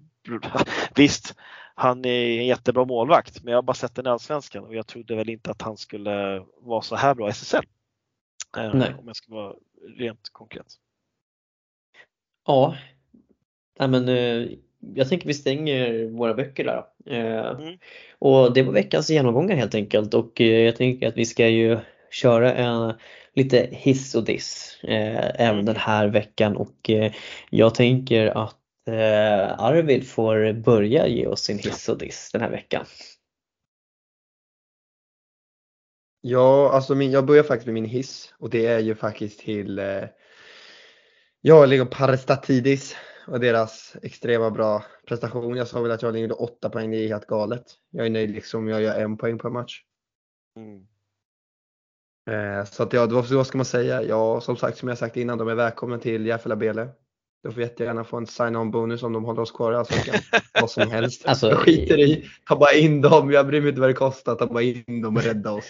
Visst, han är en jättebra målvakt men jag har bara sett den i Allsvenskan och jag trodde väl inte att han skulle vara så här bra i SSL. Eh, Nej. Om jag ska vara rent konkret. Ja. Nej, men, eh, jag tänker vi stänger våra böcker där. Mm. Och det var veckans genomgångar helt enkelt och jag tänker att vi ska ju köra en lite hiss och diss eh, även den här veckan och eh, jag tänker att eh, Arvid får börja ge oss sin hiss och diss den här veckan. Ja, alltså min, jag börjar faktiskt med min hiss och det är ju faktiskt till eh, jag ligger Parastatidis och deras extrema bra prestation. Jag sa väl att jag gjorde 8 poäng, det är helt galet. Jag är nöjd liksom, jag gör en poäng per match. Mm. Eh, så att ja, vad ska man säga? Ja, som sagt, som jag sagt innan, de är välkomna till Järfälla Bele. De får jättegärna få en sign-on bonus om de håller oss kvar i Allsvenskan. vad som helst. Alltså, jag skiter i, ta bara in dem, jag bryr mig inte vad det kostar, ta bara in dem och rädda oss.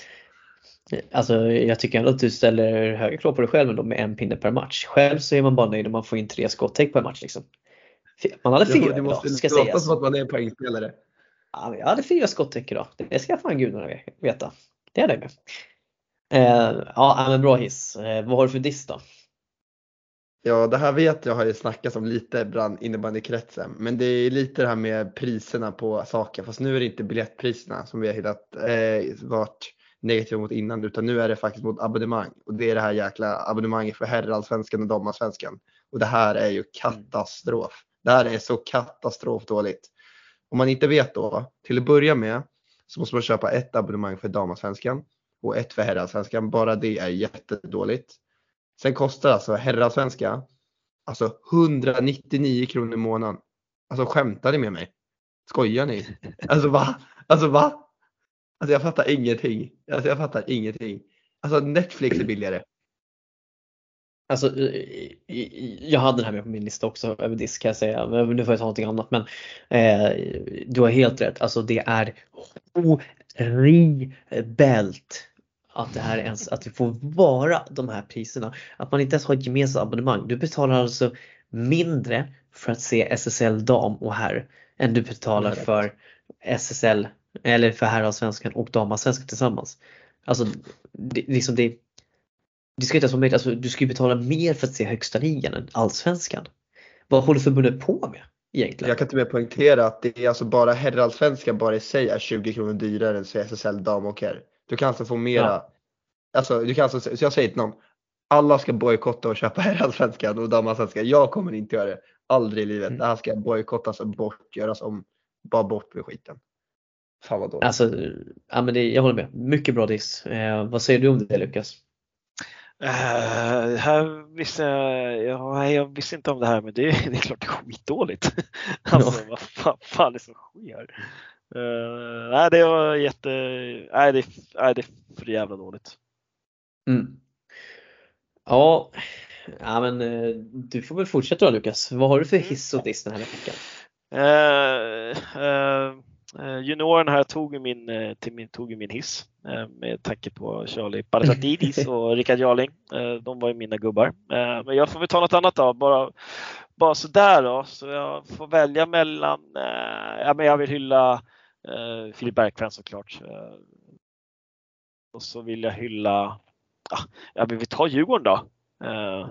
Alltså jag tycker ändå att du ställer höga krav på dig själv med en pinne per match. Själv så är man bara nöjd om man får in tre skottäck per match. Liksom. Man hade fyra det måste idag, ska låta sägas. som att man är en poängspelare. Ja, jag hade fyra skottäck idag. Det ska fan gudarna veta. Det är det med. Eh, ja men bra hiss. Eh, vad har du för diss då? Ja, det här vet jag har ju snackats om lite bland innebandykretsen. Men det är lite det här med priserna på saker. Fast nu är det inte biljettpriserna som vi har hittat, eh, varit negativa mot innan. Utan nu är det faktiskt mot abonnemang. Och det är det här jäkla abonnemanget för herrallsvenskan och damallsvenskan. Och det här är ju katastrof. Det här är så katastrofdåligt. Om man inte vet då, till att börja med så måste man köpa ett abonnemang för damallsvenskan och ett för herrallsvenskan. Bara det är jättedåligt. Sen kostar alltså herrallsvenska alltså 199 kronor i månaden. Alltså skämtar ni med mig? Skojar ni? Alltså va? Alltså va? Alltså jag fattar ingenting. Alltså jag fattar ingenting. Alltså Netflix är billigare. Alltså, jag hade det här med på min lista också över disk kan jag säga. Men nu får jag ta någonting annat. Men eh, du har helt rätt. Alltså det är horribelt att det här ens, att det får vara de här priserna. Att man inte ens har ett gemensamt abonnemang. Du betalar alltså mindre för att se SSL dam och herr än du betalar för SSL eller för herrallsvenskan och damallsvenskan tillsammans. Alltså det, liksom det, det ska inte ens vara möjligt. Alltså, du ska ju betala mer för att se högsta ligan än allsvenskan. Vad håller förbundet på med egentligen? Jag kan till och med poängtera att det är alltså bara herrallsvenskan bara i sig är 20 kronor dyrare än SSL dam och herr. Du kan alltså få mera. Ja. Alltså, du kan alltså, så jag säger till någon. Alla ska bojkotta och köpa herrallsvenskan och damallsvenskan. Jag kommer inte göra det. Aldrig i livet. Mm. Det här ska bojkottas och bort, göras om. Bara bort med skiten. Fan vad dåligt. Alltså, ja, men det, jag håller med. Mycket bra diss. Eh, vad säger du om det Lukas? Uh, här visste jag, ja, jag visste inte om det här men det, det är klart det är skitdåligt. alltså ja. vad fan, fan är det som sker? Uh, nej det var jätte, nej det, nej, det är för jävla dåligt. Mm. Ja, ja men uh, du får väl fortsätta då Lukas. Vad har du för hiss och diss den här veckan? Uh, juniorerna här tog min, till min, tog min hiss med tanke på Charlie Partatidis och Rickard Jarling. De var ju mina gubbar. Men jag får väl ta något annat då. Bara, bara sådär då. Så jag får välja mellan, ja men jag vill hylla Eh, Filip Bergqvist såklart. Eh, och så vill jag hylla, ja men vi tar Djurgården då. Eh,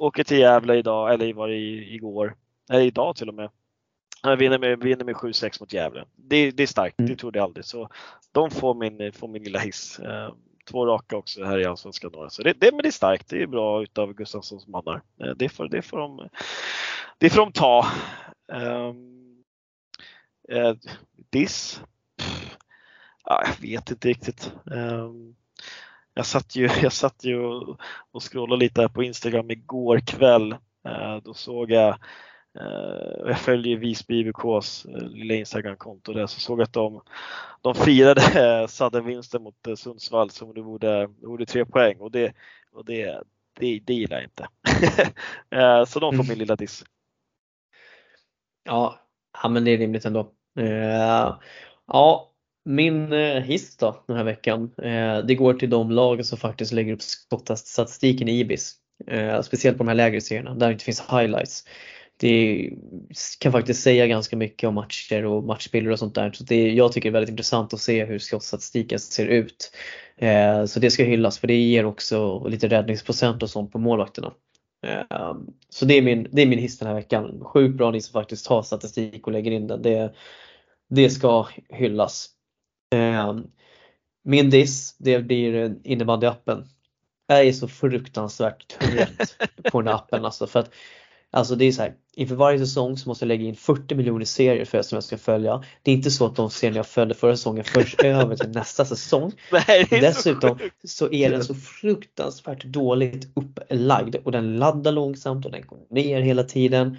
åker till Gävle idag, eller var det igår, eller idag till och med. Jag vinner med, vinner med 7-6 mot Gävle. Det, det är starkt, mm. det trodde jag aldrig. Så de får min, får min lilla hiss. Eh, två raka också här i Allsvenskan. Så det, det, men det är starkt, det är bra utav Gustafssons mannar. Eh, det, får, det, får de, det får de ta. Um, Eh, diss? ja, jag vet inte riktigt. Um, jag satt ju, jag satt ju och, och scrollade lite här på Instagram igår kväll. Uh, då såg jag Uh, jag följer Visby IBKs uh, lilla Instagramkonto där så såg jag att de, de firade uh, Sudden-vinsten mot Sundsvall som det borde, borde tre poäng och det, och det, det, det gillar jag inte. så de får min lilla diss. Ja, Ja men det är rimligt ändå. Eh, ja, min eh, hiss då den här veckan. Eh, det går till de lag som faktiskt lägger upp statistiken i Ibis. Eh, speciellt på de här lägre serierna där det inte finns highlights. Det kan faktiskt säga ganska mycket om matcher och matchbilder och sånt där. Så det, jag tycker det är väldigt intressant att se hur skottstatistiken ser ut. Så det ska hyllas för det ger också lite räddningsprocent och sånt på målvakterna. Ehm, så det är min, det är min hiss den här veckan. Sjukt bra ni som faktiskt tar statistik och lägger in den. Det, det ska hyllas. Ehm, min diss det blir innebandyappen. Jag är så fruktansvärt trött på den här appen alltså. För att, alltså det är så här, inför varje säsong så måste jag lägga in 40 miljoner serier för som jag ska följa. Det är inte så att de serier jag följde förra säsongen förs över till nästa säsong. Nej, Dessutom så så är den så fruktansvärt dåligt upplagd och den laddar långsamt och den går ner hela tiden.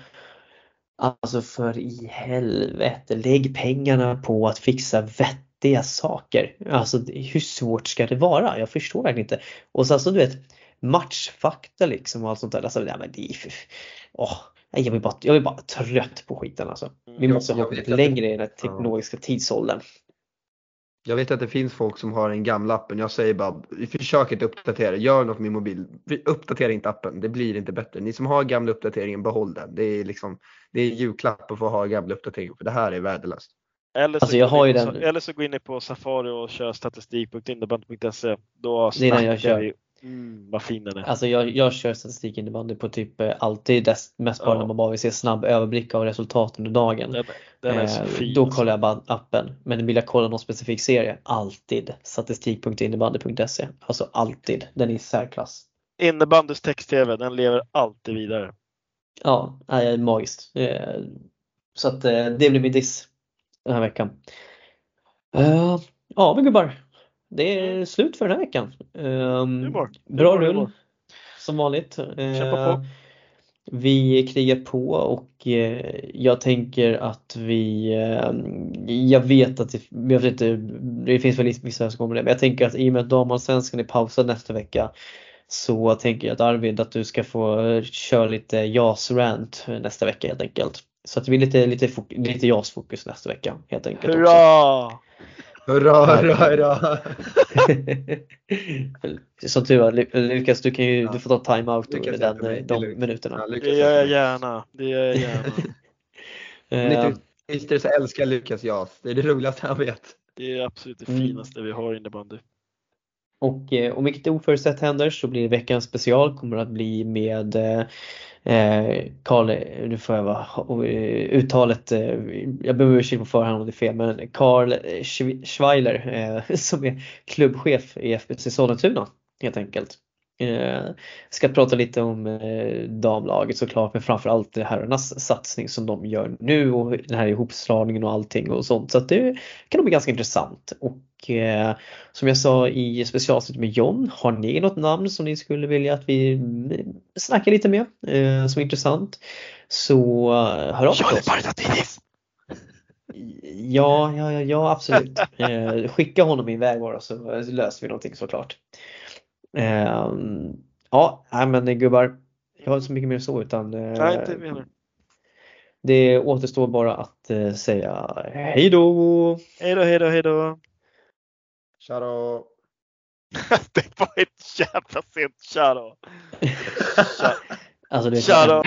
Alltså för i helvete, lägg pengarna på att fixa vettiga saker. Alltså hur svårt ska det vara? Jag förstår verkligen inte. Och sen så du vet matchfakta liksom och allt sånt där. Alltså, nej, men det är. Åh, jag, blir bara, jag blir bara trött på skiten alltså. Vi Jag- måste jag ha kommit längre i den här teknologiska tidsåldern. Jag vet att det finns folk som har den gamla appen. Jag säger bara, försök inte uppdatera. Gör något med mobil. Uppdatera inte appen. Det blir inte bättre. Ni som har gamla uppdateringen, behåll den. Det är liksom, det är julklapp att få ha gamla uppdateringar. För det här är värdelöst. Eller så, Alltså, den- eller så går in på Safari och kör statistik.innebandy.se. Då snackar kör. vi. Mm, vad fin den är. Alltså jag, jag kör statistik innebandy på typ eh, alltid dess, mest bara Ja. när man bara vill se snabb överblick av resultaten under dagen. Den, den är så Eh, fin. Då alltså. kollar jag bara appen. Men vill jag kolla någon specifik serie, alltid statistik.innebandy.se. Alltså alltid, den är i särklass. Innebandys text-tv, den lever alltid vidare. Ja, nej, magiskt. Eh, Så att eh, det blir min diss den här veckan. Eh, Ja men gubbar, det är slut för den här veckan. Ehm. Bra Humor, rull som vanligt. På. Vi krigar på och eh, jag tänker att vi, eh, jag vet att det, jag vet inte, det finns väl vissa som kommer det, men jag tänker att i och med att damallsvenskan är pausad nästa vecka så tänker jag att Arvid att du ska få köra lite JAS-rant nästa vecka helt enkelt. Så att det blir lite, lite, lite JAS-fokus nästa vecka helt enkelt. också. Hurra! Hurra, hurra! Som tur var, Lu- Lukas du kan ju, Ja. du får ta time-out den, är de minuterna. Ja, Det gör jag gärna. Det gör jag gärna. Eh, det så älskar Lukas JAS. Det är det roligaste han vet. Det är absolut det Mm. finaste vi har i innebandy. Och eh, om inget oförutsett händer så blir veckans special kommer att bli med eh, Eh, Karl, eh, nu får jag vara eh, uttalet, eh, jag ber om ursäkt på förhand om det är fel, men Karl Schweiler eh, som är klubbchef i FBC Sollentuna helt enkelt. Eh, ska prata lite om eh, damlaget såklart men framförallt herrarnas satsning som de gör nu och den här ihopslagningen och allting och sånt. Så att det kan nog bli ganska intressant. Och eh, som jag sa i specialavsnittet med John, har ni något namn som ni skulle vilja att vi mm, snackar lite med eh, som är intressant så eh, hör av er! Ja, ja, ja, absolut. Eh, skicka honom min väg bara så löser vi någonting såklart. Eh, ja, nej, men gubbar, jag har inte så mycket mer så utan eh, Nej, inte menar. det återstår bara att eh, säga hej då! Hej då, hej då, hej då. Tja då! Det var ett jävla sent tja då. Tja, Alltså, det är tja då.